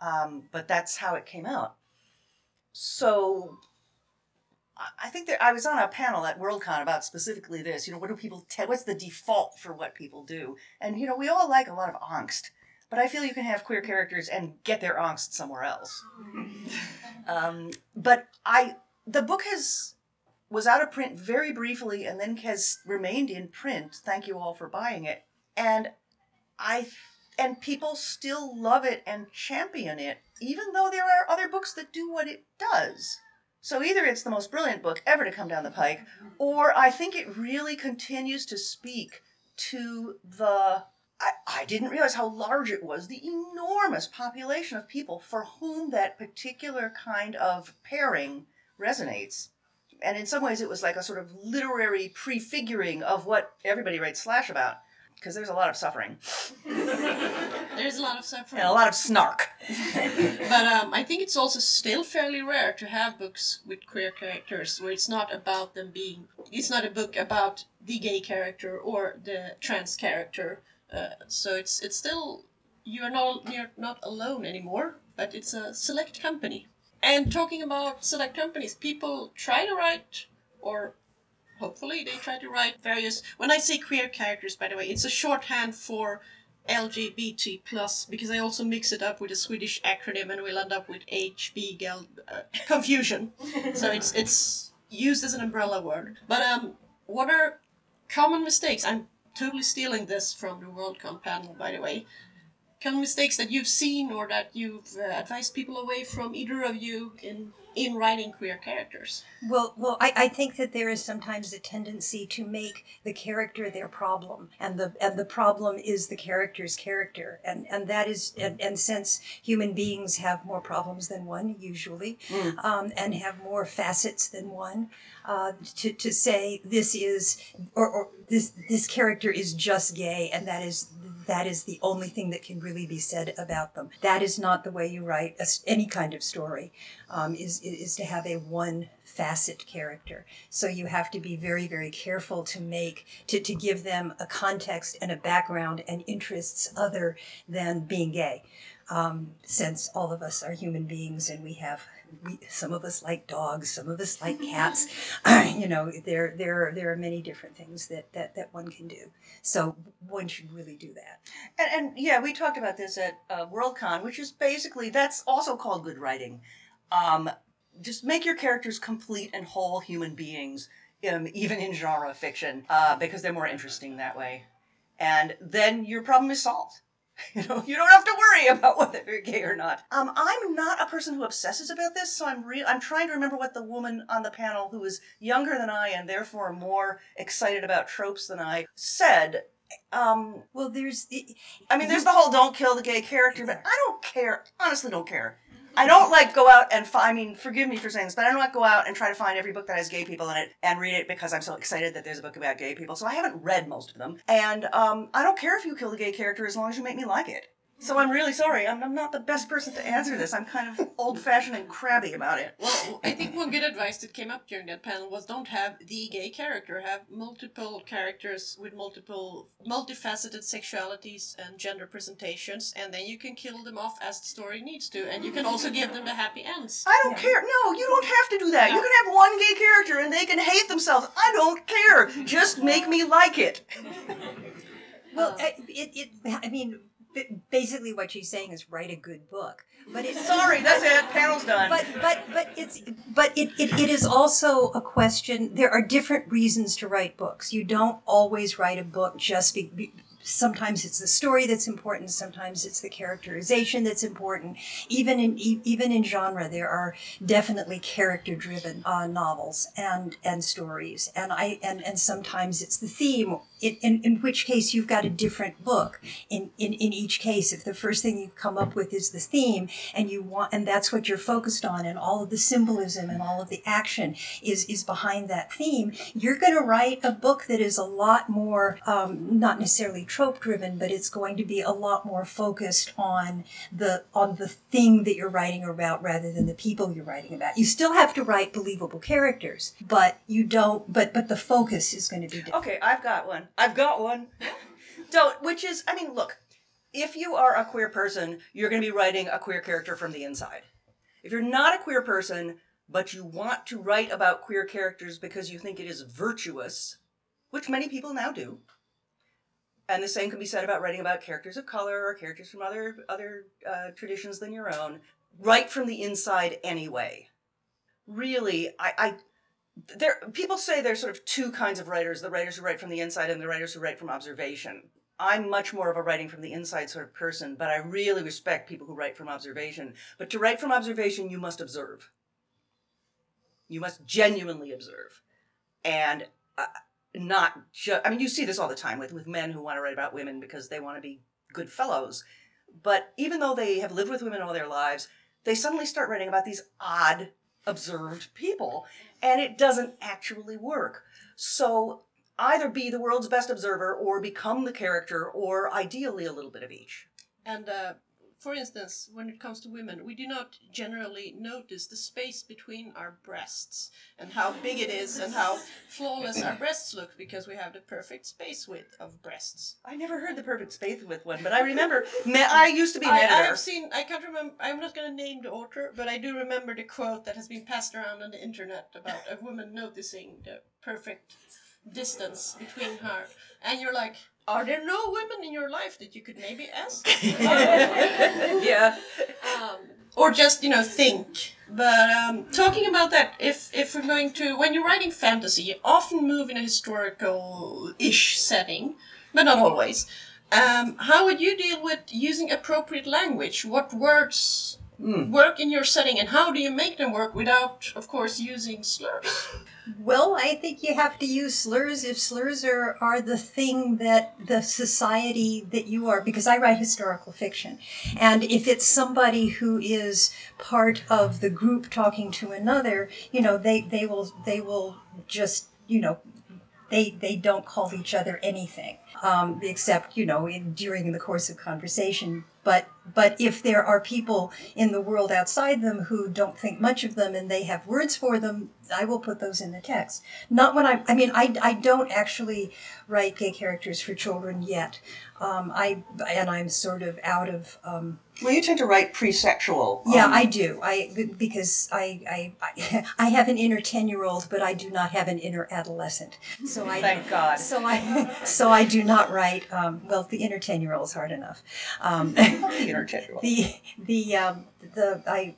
F: Um, but that's how it came out. So I- I think that I was on a panel at Worldcon about specifically this. You know, what do people? Te- what's the default for what people do? And you know, we all like a lot of angst, but I feel you can have queer characters and get their angst somewhere else. um, but I, the book has was out of print very briefly, and then has remained in print. Thank you all for buying it, and I. And people still love it and champion it, even though there are other books that do what it does. So either it's the most brilliant book ever to come down the pike, or I think it really continues to speak to the. I, I didn't realize how large it was, the enormous population of people for whom that particular kind of pairing resonates. And in some ways, it was like a sort of literary prefiguring of what everybody writes Slash about, because there's a lot of suffering
H: There's a lot of suffering.
F: and a lot of snark.
H: But um, I think it's also still fairly rare to have books with queer characters where it's not about them being. It's not a book about
A: the gay character or the trans character. Uh, so it's it's still you're not you're not alone anymore, but it's a select company. And talking about select companies, people try to write, or hopefully they try to write various. When I say queer characters, by the way, it's a shorthand for LGBT plus because I also mix it up with a Swedish acronym and we'll end up with HB gel uh, confusion. so it's it's used as an umbrella word. But um, what are common mistakes? I'm totally stealing this from the WorldCon panel, by the way. Common mistakes that you've seen or that you've uh, advised people away from, either of you, in in writing queer characters.
G: Well, well, I, I think that there is sometimes a tendency to make the character their problem, and the and the problem is the character's character, and and that is and, and since human beings have more problems than one usually, um, and have more facets than one, uh, to to say this is or, or this this character is just gay, and that is that is the only thing that can really be said about them. That is not the way you write a any kind of story. Um, is is to have a one facet character. So you have to be very very careful to make to to give them a context and a background and interests other than being gay. Um, since all of us are human beings and we have we, some of us like dogs, some of us like cats. you know, there there there are many different things that that that one can do. So one should really do that.
F: And, and yeah, we talked about this at uh, WorldCon, which is basically that's also called good writing. Um, just make your characters complete and whole human beings, um, even in genre fiction, uh, because they're more interesting that way. And then your problem is solved. You know, you don't have to worry about whether you're gay or not. Um, I'm not a person who obsesses about this, so I'm real. I'm trying to remember what the woman on the panel who is younger than I and therefore more excited about tropes than I said. Um,
G: Well, there's the,
F: I mean, there's the whole "don't kill the gay character," but I don't care. Honestly, don't care. I don't like go out and find. I mean, forgive me for saying this, but I don't like go out and try to find every book that has gay people in it and read it because I'm so excited that there's a book about gay people. So I haven't read most of them, and um, I don't care if you kill the gay character as long as you make me like it. So I'm really sorry. I'm, I'm not the best person to answer this. I'm kind of old-fashioned and crabby about it.
A: Well, I think one good advice that came up during that panel was don't have the gay character, have multiple characters with multiple, multifaceted sexualities and gender presentations, and then you can kill them off as the story needs to, and you can also give them the happy ends.
F: I don't care. No, you don't have to do that. You can have one gay character and they can hate themselves. I don't care. Just make me like it.
G: well, I- it, it I mean, b- basically what she's saying is write a good book. But it's
F: Sorry, that's it. Panel's done.
G: but but but it's but it, it, it is also a question there are different reasons to write books you don't always write a book just be, be sometimes it's the story that's important sometimes it's the characterization that's important even in even in genre there are definitely character driven uh, novels and and stories and i and and sometimes it's the theme in, in, in which case you've got a different book. In, in in each case if the first thing you come up with is the theme and you want and that's what you're focused on and all of the symbolism and all of the action is is behind that theme you're going to write a book that is a lot more um, not necessarily trope driven but it's going to be a lot more focused on the on the thing that you're writing about rather than the people you're writing about. You still have to write believable characters but you don't but but the focus is going to be different.
F: Okay, I've got one. I've got one. Don't, which is, I mean, look, if you are a queer person, you're going to be writing a queer character from the inside. If you're not a queer person, but you want to write about queer characters because you think it is virtuous, which many people now do, and the same can be said about writing about characters of color or characters from other other uh, traditions than your own. Write from the inside anyway. Really, I, I there people say there's sort of two kinds of writers the writers who write from the inside and the writers who write from observation. I'm much more of a writing from the inside sort of person but i really respect people who write from observation. But to write from observation you must observe. You must genuinely observe. And uh, not just i mean you see this all the time with with men who want to write about women because they want to be good fellows. But even though they have lived with women all their lives they suddenly start writing about these odd observed people and it doesn't actually work. So either be the world's best observer or become the character or ideally a little bit of each.
A: And uh, for instance, when it comes to women, we do not generally notice the space between our breasts and how big it is and how flawless our breasts look because we have the perfect space width of breasts.
F: I never heard the perfect space width one, but I remember. ma- I used to be an
A: I,
F: editor.
A: I've seen. I can't remember. I'm not going to name the author, but I do remember the quote that has been passed around on the internet about a woman noticing the perfect distance between her, and you're like, are there no women in your life that you could maybe ask?
F: yeah.
A: um, or just you know think. But um, talking about that, if if we're going to when you're writing fantasy, you often move in a historical-ish setting, but not always. Um, how would you deal with using appropriate language? What words work in your setting, and how do you make them work without, of course, using slurs?
G: Well, I think you have to use slurs if slurs are, are the thing that the society that you are, because I write historical fiction. And if it's somebody who is part of the group talking to another, you know, they, they will, they will just, you know, they, they don't call each other anything, um, except, you know, in, during the course of conversation. But, but if there are people in the world outside them who don't think much of them and they have words for them, I will put those in the text. Not when I, I mean, I, I don't actually write gay characters for children yet. Um, I, and I'm sort of out of, um,
F: Well, you tend to write pre-sexual.
G: yeah,
F: um,
G: I do. I because I I I- I have an inner ten year old, but I do not have an inner adolescent. So I
F: Thank God.
G: So I so I do not write. Um, well, the inner ten year old is hard enough. Um,
F: Intertextual.
G: the the um, the I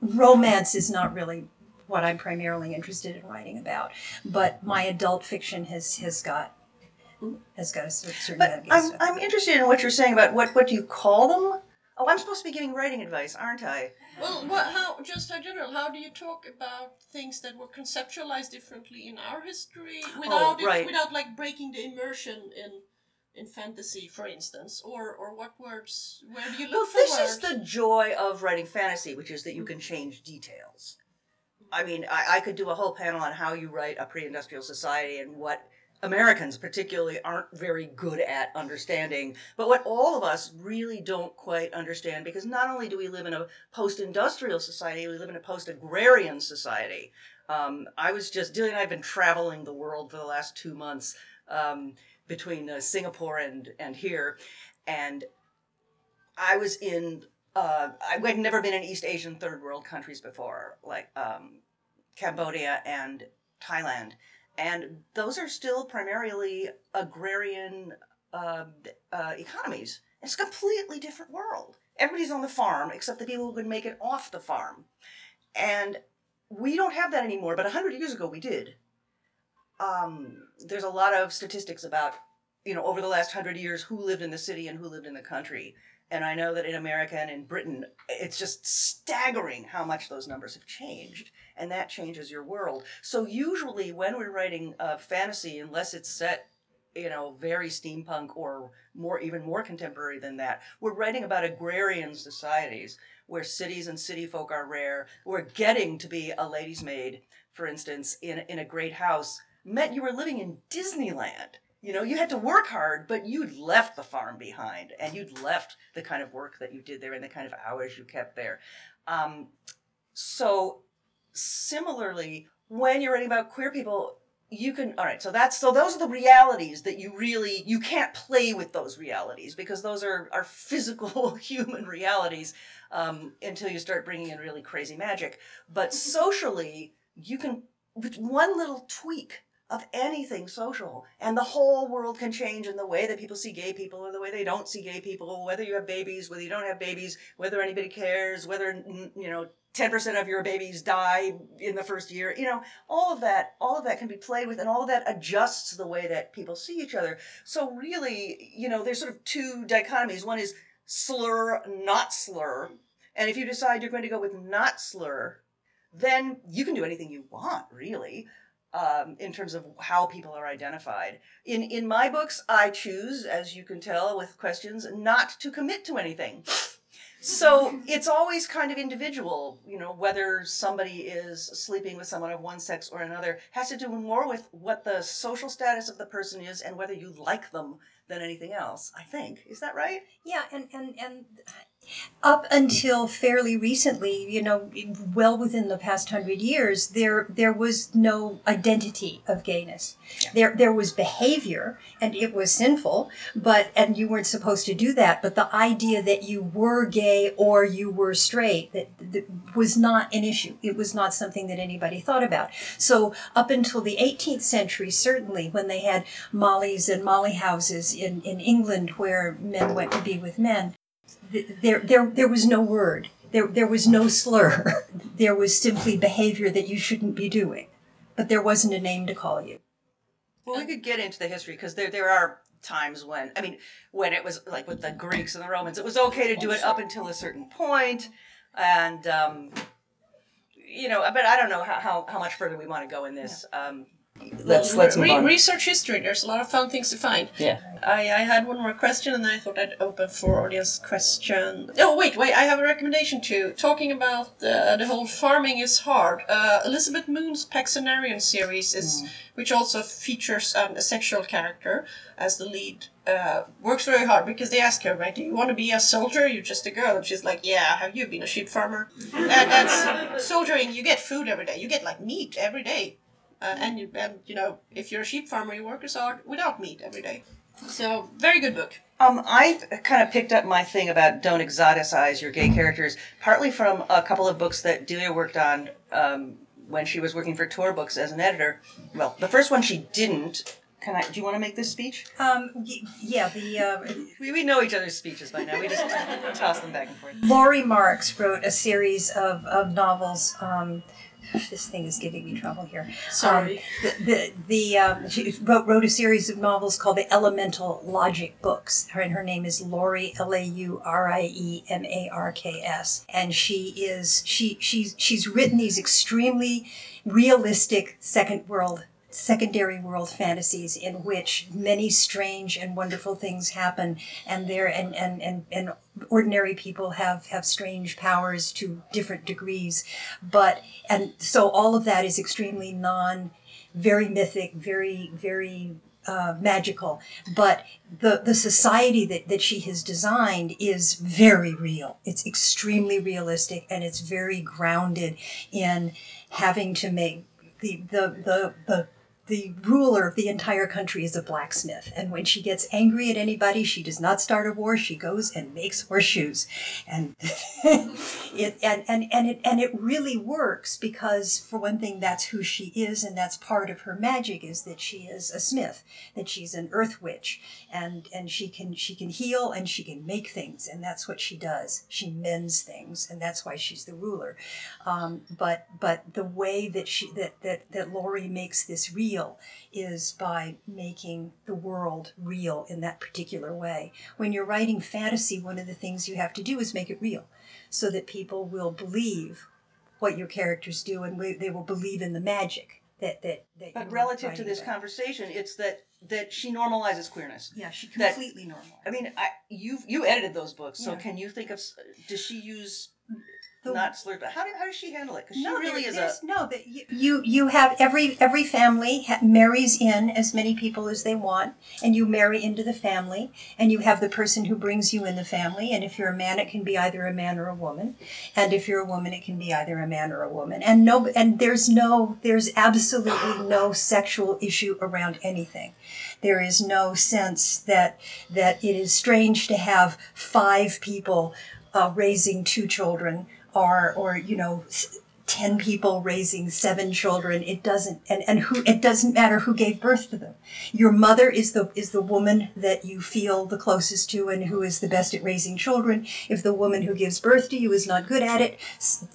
G: romance is not really what I'm primarily interested in writing about, but my adult fiction has has got has got a certain.
F: But
G: amount of
F: I'm. I'm interested in what you're saying about what, what do you call them? Oh, I'm supposed to be giving writing advice, aren't I?
A: Well, what, how, just in general, how do you talk about things that were conceptualized differently in our history without it,
F: right.
A: without like breaking the immersion in in fantasy, for instance, or or what words? Where do you look
F: Well,
A: for
F: this
A: words?
F: is the joy of writing fantasy, which is that you can change details. I mean, I, I could do a whole panel on how you write a pre industrial society and what Americans, particularly, aren't very good at understanding, but what all of us really don't quite understand because not only do we live in a post industrial society, we live in a post agrarian society. Um, I was just, Dilly and I have been traveling the world for the last two months um, between uh, Singapore and, and here, and I was in. Uh, I had never been in East Asian third world countries before, like um, Cambodia and Thailand, and those are still primarily agrarian uh, uh, economies. It's a completely different world. Everybody's on the farm except the people who can make it off the farm, and we don't have that anymore. But hundred years ago, we did. Um, there's a lot of statistics about you know over the last hundred years who lived in the city and who lived in the country and I know that in America and in Britain, it's just staggering how much those numbers have changed. And that changes your world. So, usually, when we're writing uh, fantasy, unless it's set, you know, very steampunk or more, even more contemporary than that, we're writing about agrarian societies where cities and city folk are rare. Where getting to be a lady's maid, for instance, in, in a great house meant you were living in Disneyland. You know, you had to work hard, but you'd left the farm behind and you'd left the kind of work that you did there and the kind of hours you kept there. Um, so, similarly, when you're writing about queer people, you can all right so that's so those are the realities that you really you can't play with those realities because those are are physical human realities um, until you start bringing in really crazy magic but socially you can with one little tweak of anything social. And the whole world can change in the way that people see gay people or the way they don't see gay people whether you have babies whether you don't have babies whether anybody cares whether you know 10% of your babies die in the first year. You know all of that all of that can be played with and all of that adjusts the way that people see each other. So really you know there's sort of two dichotomies. One is slur not slur. And if you decide you're going to go with not slur then you can do anything you want really um, in terms of how people are identified. In in my books, I choose, as you can tell with questions, not to commit to anything. So it's always kind of individual, you know, whether somebody is sleeping with someone of one sex or another has to do more with what the social status of the person is and whether you like them than anything else. I think is that right?
G: Yeah, and and and up until fairly recently, you know, well within the past hundred years, there there was no identity of gayness. There there was behavior, and it was sinful, but and you weren't supposed to do that. But the idea that you were gay or you were straight that, that was not an issue. It was not something that anybody thought about. So up until the 18th century, certainly when they had mollies and molly houses in in England where men went to be with men there, there, there was no word. There, there was no slur. there was simply behavior that you shouldn't be doing. But there wasn't a name to call you.
F: Well, we could get into the history because there, there are times when, I mean, when it was like with the Greeks and the Romans, it was okay to do it up until a certain point, and um, you know, but I don't know how, how, how much further we want to go in this. Um, let's let's
H: Re- research history. There's a lot of fun things to find.
F: Yeah.
H: I, I had one more question and I thought I'd open for audience question. Oh, wait, wait, I have a recommendation too. Talking about the, the whole farming is hard. Uh, Elizabeth Moon's Paksenarrion series, is, which also features um, a sexual character as the lead, uh, works very hard because they ask her, right, do you want to be a soldier? You're just a girl. And she's like, yeah, have you been a sheep farmer? and that's soldiering, you get food every day. You get like meat every day. Uh, and, you, and you know, if you're a sheep farmer, you work as hard without meat every day. So, very good book.
F: Um, I kind of picked up my thing about don't exoticize your gay characters, partly from a couple of books that Delia worked on um, when she was working for Tor Books as an editor. Well, the first one she didn't. Can I? Do you want to make this speech?
G: Um, y- yeah, the uh,
F: We, we know each other's speeches by now. We just toss them back and forth.
G: Laurie Marks wrote a series of, of novels. Um, this thing is giving me trouble here.
H: Sorry.
G: Um, the the, the um, she wrote, wrote a series of novels called the Elemental Logic Books. Her and her name is Laurie L A U R I E M A R K S, and she is she she's she's written these extremely realistic second world secondary world fantasies in which many strange and wonderful things happen and there and, and, and, and ordinary people have have strange powers to different degrees. But and so all of that is extremely non very mythic very very uh, magical. But the the society that, that she has designed is very real. It's extremely realistic and it's very grounded in having to make the the the, the the ruler of the entire country is a blacksmith. And when she gets angry at anybody, she does not start a war. She goes and makes horseshoes. And it and, and, and it and it really works because for one thing, that's who she is, and that's part of her magic is that she is a smith, that she's an earth witch, and and she can she can heal and she can make things, and that's what she does. She mends things, and that's why she's the ruler. Um, but but the way that she that that that Laurie makes this real is by making the world real in that particular way. When you're writing fantasy, one of the things you have to do is make it real, so that people will believe what your characters do, and they will believe in the magic that that that.
F: But relative to this
G: about.
F: conversation, it's that that she normalizes queerness.
G: yeah, she
F: that-
G: completely normal.
F: I mean, I, you you edited those books, so
G: Yeah.
F: can you think of? Does she use
G: The-
F: not slurred? But how, do, how does she handle it? Because she
G: no,
F: really is a.
G: no. That you, you you have every every family ha- marries in as many people as they want, and you marry into the family, and you have the person who brings you in the family. And if you're a man, it can be either a man or a woman, and if you're a woman, it can be either a man or a woman. And no, and there's no, there's absolutely no sexual issue around anything. There is no sense that that it is strange to have five people uh, raising two children or or you know 10 people raising seven children it doesn't and, and who it doesn't matter who gave birth to them. Your mother is the is the woman that you feel the closest to and who is the best at raising children. If the woman who gives birth to you is not good at it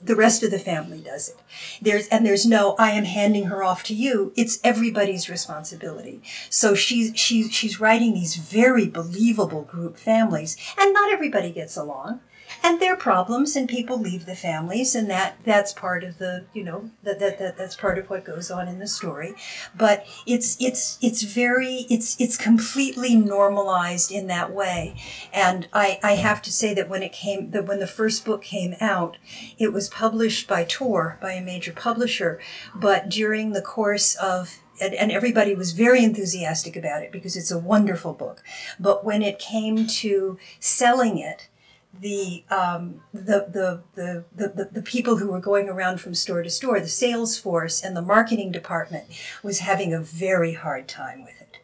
G: the rest of the family does it. There's and there's no i am handing her off to you. It's everybody's responsibility. So she's she's she's writing these very believable group families and not everybody gets along and their problems and people leave the families and that that's part of the you know that, that, that that's part of what goes on in the story. But it's it's it's very it's it's completely normalized in that way. And i i have to say that when it came that when the first book came out it was published by tor by a major publisher. But during the course of and, and everybody was very enthusiastic about it because it's a wonderful book. But when it came to selling it the, um, the, the, the, the, the, people who were going around from store to store, the sales force and the marketing department was having a very hard time with it.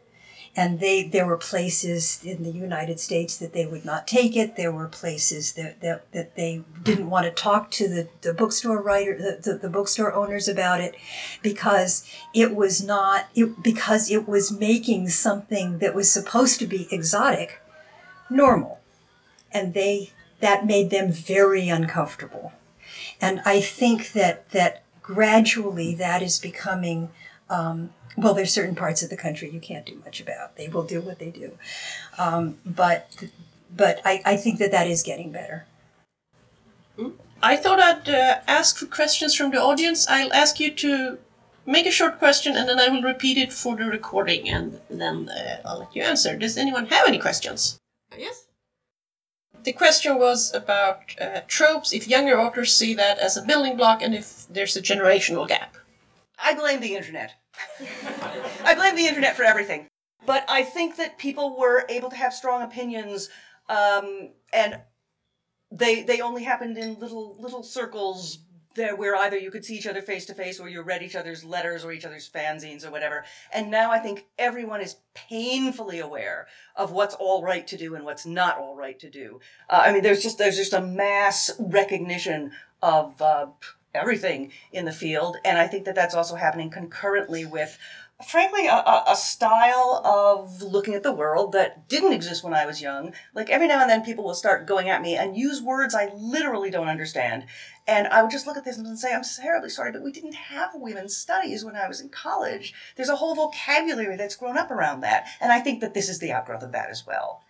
G: And they, there were places in the United States that they would not take it. There were places that, that, that they didn't want to talk to the, the bookstore writer, the, the, the bookstore owners about it because it was not, it, because it was making something that was supposed to be exotic normal and they that made them very uncomfortable. And I think that that gradually that is becoming. Um, well, there's certain parts of the country you can't do much about. They will do what they do, um, but but I, I think that that is getting better.
H: I thought I'd uh, ask for questions from the audience. I'll ask you to make a short question and then I will repeat it for the recording and then uh, I'll let you answer. Does anyone have any questions? yes. The question was about uh, tropes, if younger authors see that as a building block and if there's a generational gap.
F: I blame the internet. I blame the internet for everything. But I think that people were able to have strong opinions, um, and they they only happened in little little circles there where either you could see each other face to face or you read each other's letters or each other's fanzines or whatever. And now I think everyone is painfully aware of what's all right to do and what's not all right to do. Uh, I mean, there's just there's just a mass recognition of uh, everything in the field, and I think that that's also happening concurrently with frankly a, a, style of looking at the world that didn't exist when I was young. Like every now and then people will start going at me and use words I literally don't understand. And I would just look at this and say, I'm terribly sorry, but we didn't have women's studies when I was in college. There's a whole vocabulary that's grown up around that. And I think that this is the outgrowth of that as well.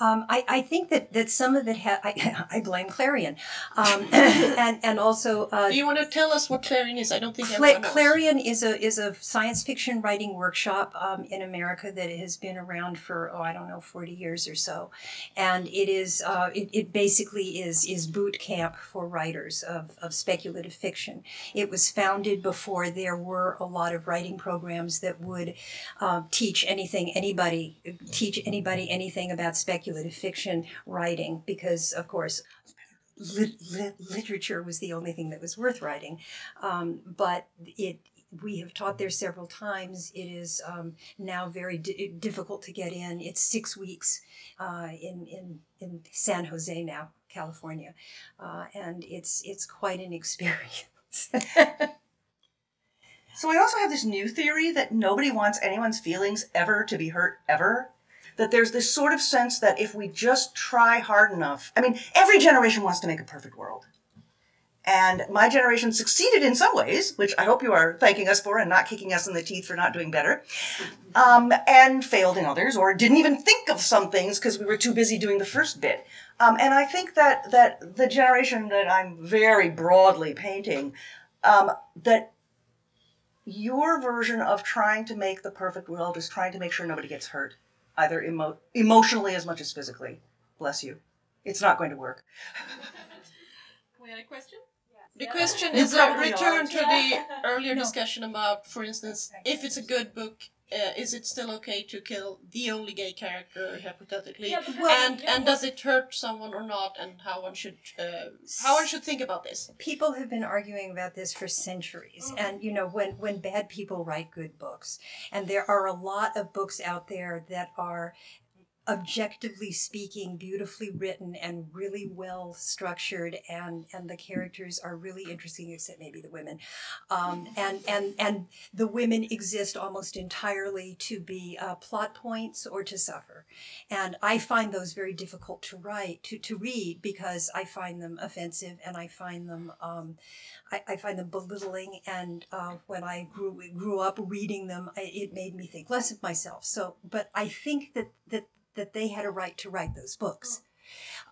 G: Um, I, I, think that, that some of it ha- I, I blame Clarion, um, and and also. Uh,
H: Do you want to tell us what Clarion is? I don't think
G: Cla- Clarion is a is a science fiction writing workshop um, in America that has been around for oh I don't know forty years or so, and it is uh, it, it basically is is boot camp for writers of, of speculative fiction. It was founded before there were a lot of writing programs that would uh, teach anything anybody teach anybody anything about speculative speculative fiction writing because, of course, literature was the only thing that was worth writing. Um, but it we have taught there several times. It is um, now very di- difficult to get in. It's six weeks uh, in, in, in San Jose now, California, uh, and it's it's quite an experience.
F: so I also have this new theory that nobody wants anyone's feelings ever to be hurt ever that there's this sort of sense that if we just try hard enough, I mean, every generation wants to make a perfect world. And my generation succeeded in some ways, which I hope you are thanking us for and not kicking us in the teeth for not doing better, um, and failed in others, or didn't even think of some things because we were too busy doing the first bit. Um, and I think that that the generation that I'm very broadly painting, um, that your version of trying to make the perfect world is trying to make sure nobody gets hurt either emo- emotionally as much as physically. Bless you. It's not going to work.
H: we had a question? The question is a return to the earlier no. discussion about, for instance, if it's a good book, uh, is it still okay to kill the only gay character hypothetically yeah, well, and yeah, and well, does it hurt someone or not and how one should uh, how one should think about this
G: people have been arguing about this for centuries mm-hmm. and you know when when bad people write good books and there are a lot of books out there that are objectively speaking beautifully written and really well structured and and the characters are really interesting except maybe the women. Um, and and and the women exist almost entirely to be uh, plot points or to suffer. And i find those very difficult to write to, to read because i find them offensive and i find them um, I, I, find them belittling. And uh, when i grew grew up reading them I, it made me think less of myself. So but i think that that that they had a right to write those books.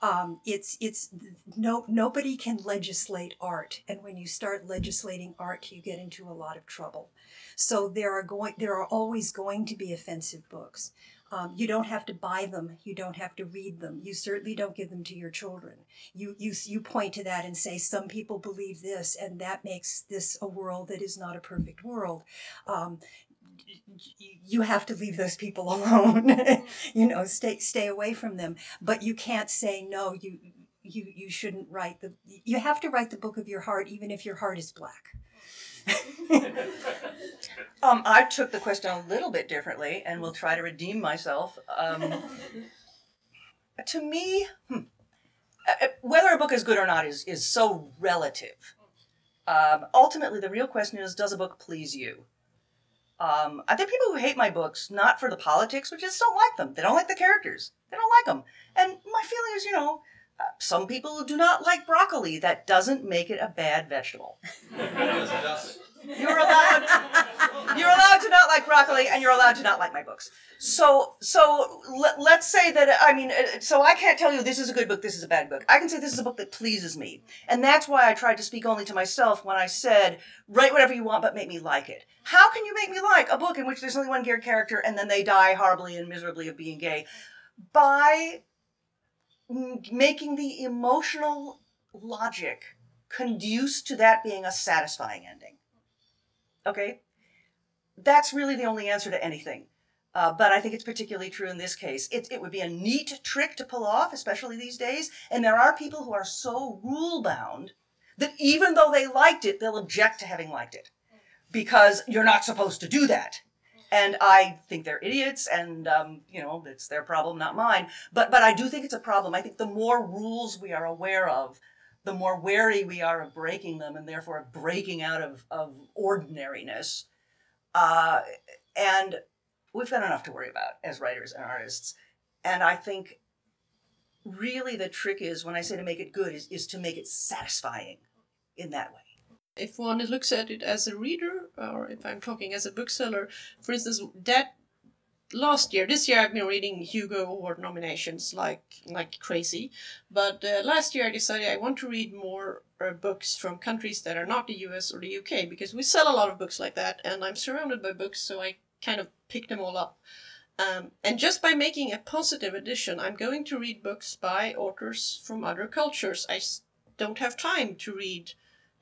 G: Um, it's it's no nobody can legislate art, and when you start legislating art, you get into a lot of trouble. So there are going there are always going to be offensive books. Um, you don't have to buy them. You don't have to read them. You certainly don't give them to your children. You you you point to that and say some people believe this, and that makes this a world that is not a perfect world. Um, you have to leave those people alone. you know, stay stay away from them. But you can't say no. You you you shouldn't write the. You have to write the book of your heart, even if your heart is black.
F: um, I took the question a little bit differently, and will try to redeem myself. Um, to me, hmm, uh, uh, whether a book is good or not is is so relative. Um, ultimately, the real question is, does a book please you? Um, I think people who hate my books, not for the politics, but just don't like them. They don't like the characters. They don't like them. And my feeling is, you know, uh, some people do not like broccoli. That doesn't make it a bad vegetable. You're allowed. You're allowed to not like broccoli, and you're allowed to not like my books. So, so let, let's say that I mean, uh, so I can't tell you this is a good book, this is a bad book. I can say this is a book that pleases me, and that's why I tried to speak only to myself when I said, write whatever you want, but make me like it. How can you make me like a book in which there's only one gay character and then they die horribly and miserably of being gay? By making the emotional logic conduce to that being a satisfying ending. Okay? That's really the only answer to anything. Uh, but I think it's particularly true in this case. It, it would be a neat trick to pull off, especially these days. And there are people who are so rule bound that even though they liked it, they'll object to having liked it because you're not supposed to do that. And I think they're idiots, and um, you know it's their problem, not mine. But but I do think it's a problem. I think the more rules we are aware of, the more wary we are of breaking them, and therefore breaking out of of ordinariness. Uh, and we've got enough to worry about as writers and artists. And I think really the trick is when I say to make it good is, is to make it satisfying in that way.
A: If one looks at it as a reader, or if I'm talking as a bookseller, for instance, that last year, this year I've been reading Hugo Award nominations like like crazy, but uh, last year I decided I want to read more uh, books from countries that are not the U.S. or the U.K. because we sell a lot of books like that, and I'm surrounded by books, so I kind of pick them all up. Um, and just by making a positive addition, I'm going to read books by authors from other cultures. I don't have time to read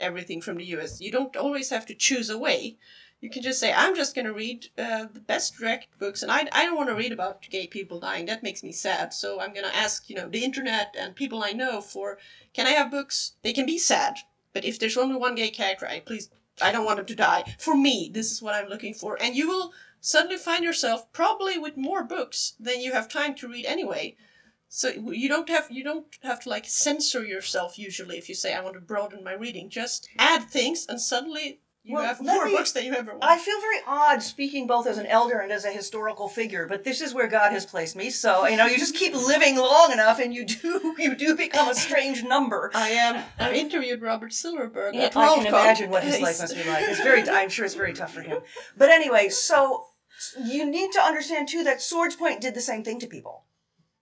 A: everything from the US. You don't always have to choose a way. You can just say, I'm just going to read uh, the best direct books, and I, I don't want to read about gay people dying. That makes me sad. So I'm going to ask, you know, the internet and people I know for, can I have books? They can be sad, but if there's only one gay character, I please, I don't want him to die. For me, this is what I'm looking for. And you will suddenly find yourself probably with more books than you have time to read anyway. So you don't have you don't have to like censor yourself usually if you say I want to broaden my reading. Just add things and suddenly you well, have more me, books than you ever want.
F: I feel very odd speaking both as an elder and as a historical figure, but this is where God has placed me. So you know, you just keep living long enough, and you do you do become a strange number.
A: I am. I interviewed Robert Silverberg.
F: Yeah, I can imagine what his life must be like. It's very. I'm sure it's very tough for him. But anyway, so you need to understand too that Swordspoint did the same thing to people,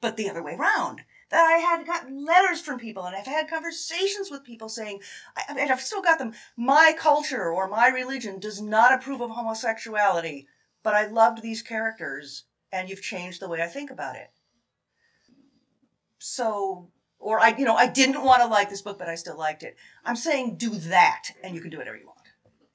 F: but the other way around that I had gotten letters from people and I've had conversations with people saying, I, and I've still got them, my culture or my religion does not approve of homosexuality, but I loved these characters and you've changed the way I think about it. So, or I, you know, I didn't want to like this book, but I still liked it. I'm saying do that and you can do whatever you want.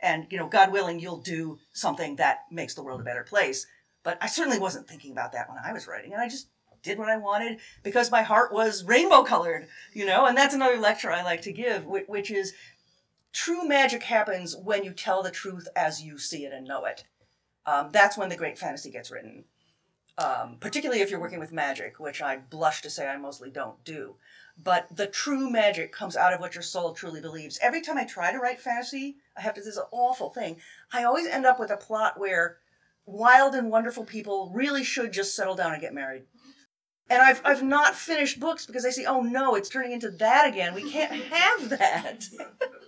F: And, you know, God willing, you'll do something that makes the world a better place. But I certainly wasn't thinking about that when I was writing, and I just did what I wanted because my heart was rainbow colored, you know, and that's another lecture I like to give, which is true magic happens when you tell the truth as you see it and know it. Um, that's when the great fantasy gets written. Um, particularly if you're working with magic, which I blush to say I mostly don't do. But the true magic comes out of what your soul truly believes. Every time I try to write fantasy, I have to, this is an awful thing. I always end up with a plot where wild and wonderful people really should just settle down and get married and I've I've not finished books because I see, oh no, it's turning into that again. We can't have that.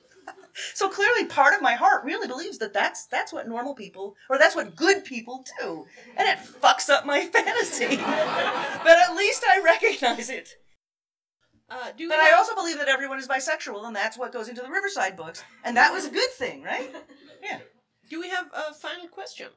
F: so clearly, part of my heart really believes that that's that's what normal people or that's what good people do, and it fucks up my fantasy. but at least I recognize it. Uh, but I also believe that everyone is bisexual, and that's what goes into the Riverside books, and that was a good thing, right? Yeah.
A: Do we have a final question?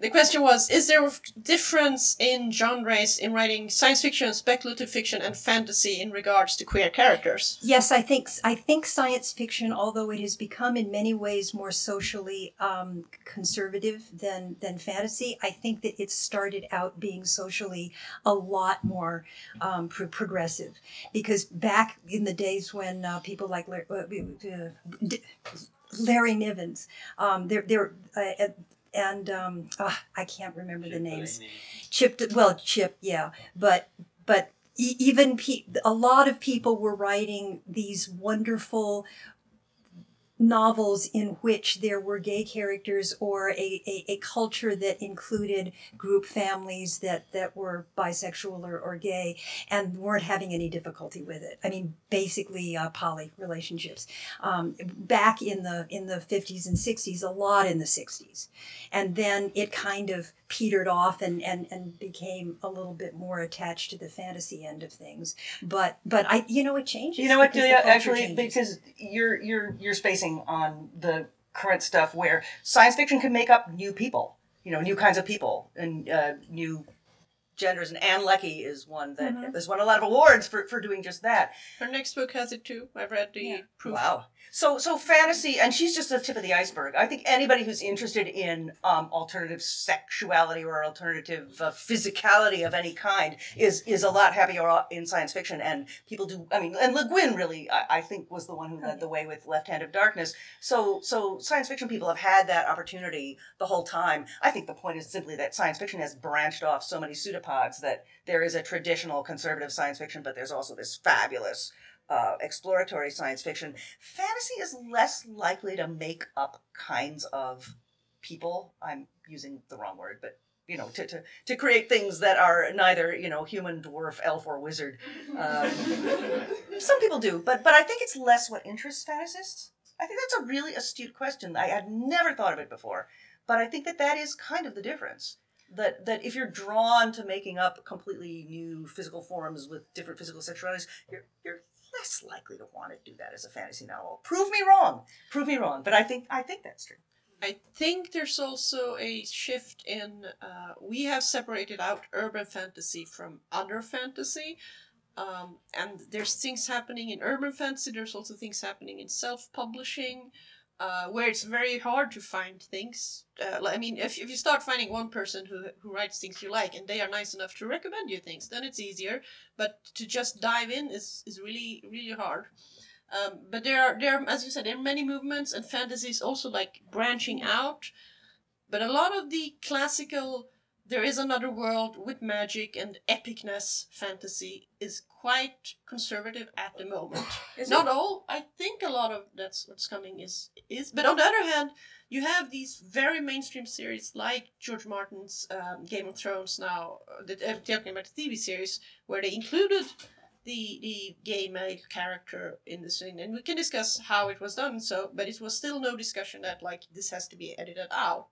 A: The question was Is there a difference in genres in writing science fiction, speculative fiction, and fantasy in regards to queer characters?
G: Yes, I think I think science fiction, although it has become in many ways more socially um, conservative than than fantasy, I think that it started out being socially a lot more um, pro- progressive. Because back in the days when uh, people like Larry, uh, D- Larry Nivens, um, they're they're uh, and um, ah, I can't remember the names. Chip, well, Chip, yeah, but but even pe- a lot of people were writing these wonderful novels in which there were gay characters or a, a, a culture that included group families that, that were bisexual or, or gay and weren't having any difficulty with it. I mean, basically uh, poly relationships. Um, back in the in the 50s and 60s, a lot in the 60s. And then it kind of petered off and, and, and became a little bit more attached to the fantasy end of things. But but I you know it changes.
F: You know what,
G: because
F: Julia? Actually,
G: changes.
F: because you're you're you're spacing on the current stuff where science fiction can make up new people, you know, new kinds of people and uh, new genders. And Ann Leckie is one that
G: Mm-hmm.
F: has won a lot of awards for, for doing just that.
A: Her next book has it too. I read the proof.
F: Wow. So so fantasy, and she's just the tip of the iceberg. I think anybody who's interested in um, alternative sexuality or alternative uh, physicality of any kind is is a lot happier in science fiction. And people do. I mean, and Le Guin really, I, I think, was the one who led the way with Left Hand of Darkness. So so science fiction people have had that opportunity the whole time. I think the point is simply that science fiction has branched off so many pseudopods that there is a traditional conservative science fiction, but there's also this fabulous uh, exploratory science fiction. Fantasy is less likely to make up kinds of people. I'm using the wrong word, but you know, to, to, to create things that are neither, you know, human, dwarf, elf, or wizard. Um, some people do, but but I think it's less what interests fantasists. I think that's a really astute question. I had never thought of it before, but I think that that is kind of the difference. That that if you're drawn to making up completely new physical forms with different physical sexualities, you're you're less likely to want to do that as a fantasy novel. Prove me wrong. Prove me wrong. But I think I think that's true.
A: I think there's also a shift in. Uh, we have separated out urban fantasy from other fantasy. Um, and there's things happening in urban fantasy, there's also things happening in self publishing. Uh, where it's very hard to find things. Uh, I mean, if, if you start finding one person who, who writes things you like and they are nice enough to recommend you things, then it's easier. But to just dive in is, is really, really hard. Um, but there are, there are, as you said, there are many movements, and fantasies also like branching out. But a lot of the classical, there is another world with magic and epicness fantasy is quite conservative at the moment. Not all. I think a lot of that's what's coming is is. But on the other hand, you have these very mainstream series like George Martin's um, Game of Thrones now. uh, That I'm talking about the TV series where they included the the gay male character in the scene, and we can discuss how it was done. So, but it was still no discussion that like this has to be edited out,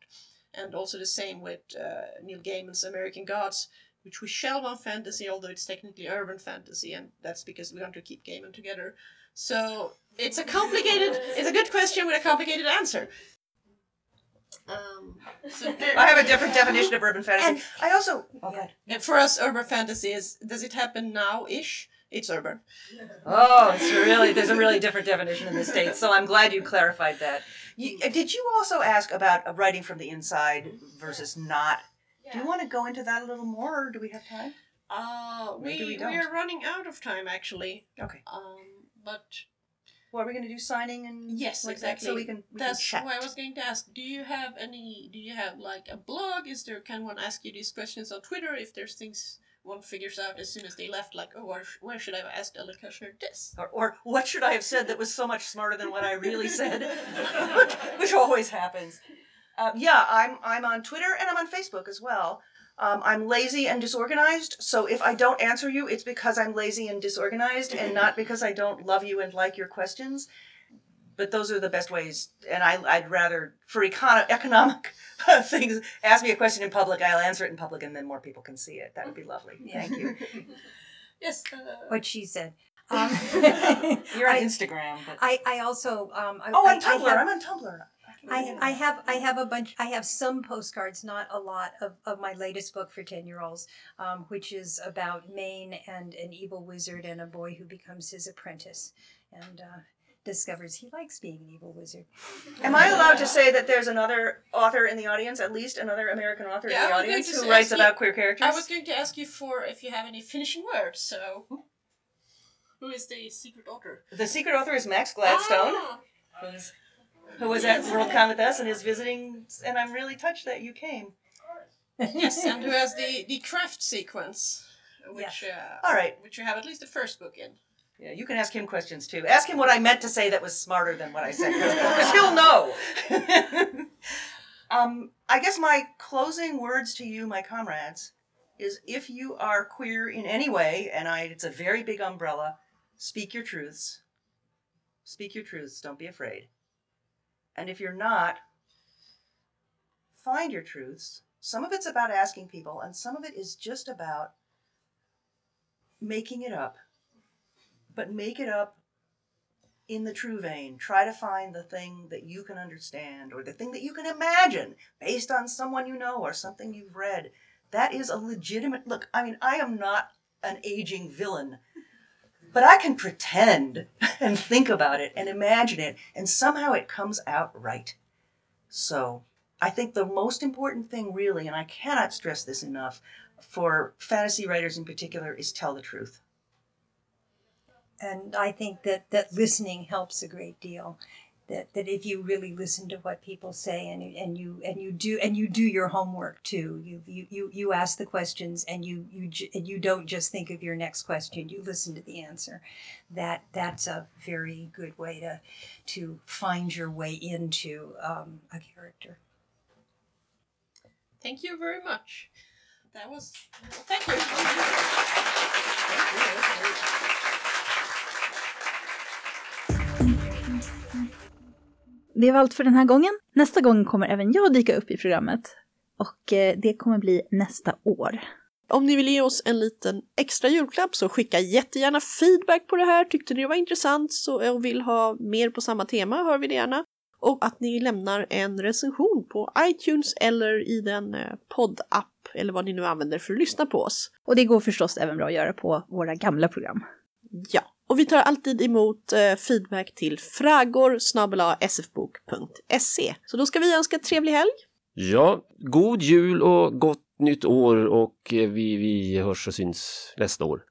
A: and also the same with uh, Neil Gaiman's American Gods, which we shelve on fantasy, although it's technically urban fantasy, and that's because we want to keep Gaiman together. So it's a complicated. it's a good question with a complicated answer. Um, so
F: I have a different definition of urban fantasy. And I also oh, God.
A: and for us, urban fantasy is does it happen now ish? It's urban.
F: Oh, it's really there's a really different definition in the states. So I'm glad you clarified that. You, uh, did you also ask about uh, writing from the inside versus not? Do you want to go into that a little more, or do we have time?
A: Uh,
F: Maybe
A: we
F: we
A: we, are running out of time actually.
F: Okay.
A: Um, but
F: Well, are we going to do signing and
A: yes,
F: like
A: exactly.
F: that so we can we
A: That's
F: can
A: why I was going to ask. Do you have any? Do you have like a blog? Is there? Can one ask you these questions on Twitter if there's things one figures out as soon as they left? Like, oh, where, where should I have asked Ellen Kushner this?
F: Or, or what should I have said that was so much smarter than what I really said, which, which always happens. Um, yeah, I'm I'm on Twitter and I'm on Facebook as well. Um, I'm lazy and disorganized, so if I don't answer you, it's because I'm lazy and disorganized, and not because I don't love you and like your questions. But those are the best ways, and I, I'd rather, for econ- economic things, ask me a question in public. I'll answer it in public, and then more people can see it. That would be lovely. Thank you.
A: Yes. Uh,
G: what she said. Um,
F: You're on
G: I,
F: Instagram. But...
G: I, I also. Um, I,
F: oh, on
G: I,
F: Tumblr.
G: Have,
F: I'm on Tumblr. I
G: I, I have I have a bunch I have some postcards, not a lot of, of my latest book for ten year olds, um, which is about Maine and an evil wizard and a boy who becomes his apprentice and uh, discovers he likes being an evil wizard.
F: Am I allowed to say that there's another author in the audience, at least another American author
H: Yeah,
F: in the
H: I was going
F: audience,
H: to
F: who
H: say-
F: writes
H: ask you-
F: about queer characters?
H: I was going to ask you for if you have any finishing words. So, who is the secret author?
F: The secret author is Max Gladstone,
H: Ah,
F: who's- who was at Worldcon with us and is visiting, and I'm really touched that you came.
H: yes, and who has the the craft sequence, which uh,
F: All right.
H: which you have at least the first book in.
F: Yeah, you can ask him questions too. Ask him what I meant to say that was smarter than what I said, because he'll know. um, I guess my closing words to you, my comrades, is if you are queer in any way, and I, it's a very big umbrella, speak your truths. Speak your truths. Don't be afraid. And if you're not, find your truths. Some of it's about asking people, and some of it is just about making it up but make it up in the true vein. Try to find the thing that you can understand or the thing that you can imagine based on someone you know or something you've read. That is a legitimate look. I mean, I am not an aging villain, but I can pretend and think about it and imagine it, and somehow it comes out right. So, I think the most important thing, really, and I cannot stress this enough for fantasy writers in particular, is tell the truth.
G: And I think that that listening helps a great deal. That that if you really listen to what people say and and you and you do and you do your homework too. You you you, you ask the questions and you you j- and you don't just think of your next question. You listen to the answer. That that's a very good way to to find your way into um, a character.
H: Thank you very much. That was thank you.
I: Det var allt för den här gången. Nästa gång kommer även jag dyka upp i programmet. Och eh, det kommer bli nästa år.
A: Om ni vill ge oss en liten extra julklapp så skicka jättegärna feedback på det här. Tyckte ni det var intressant så, och vill ha mer på samma tema hör vi det gärna. Och att ni lämnar en recension på iTunes eller i den eh, poddapp eller vad ni nu använder för att lyssna på oss.
I: Och det går förstås även bra att göra på våra gamla program.
A: Ja, och vi tar alltid emot eh, feedback till fragor sfbok.se. Så då ska vi önska trevlig helg.
B: Ja, god jul och gott nytt år och eh, vi, vi hörs och syns nästa år.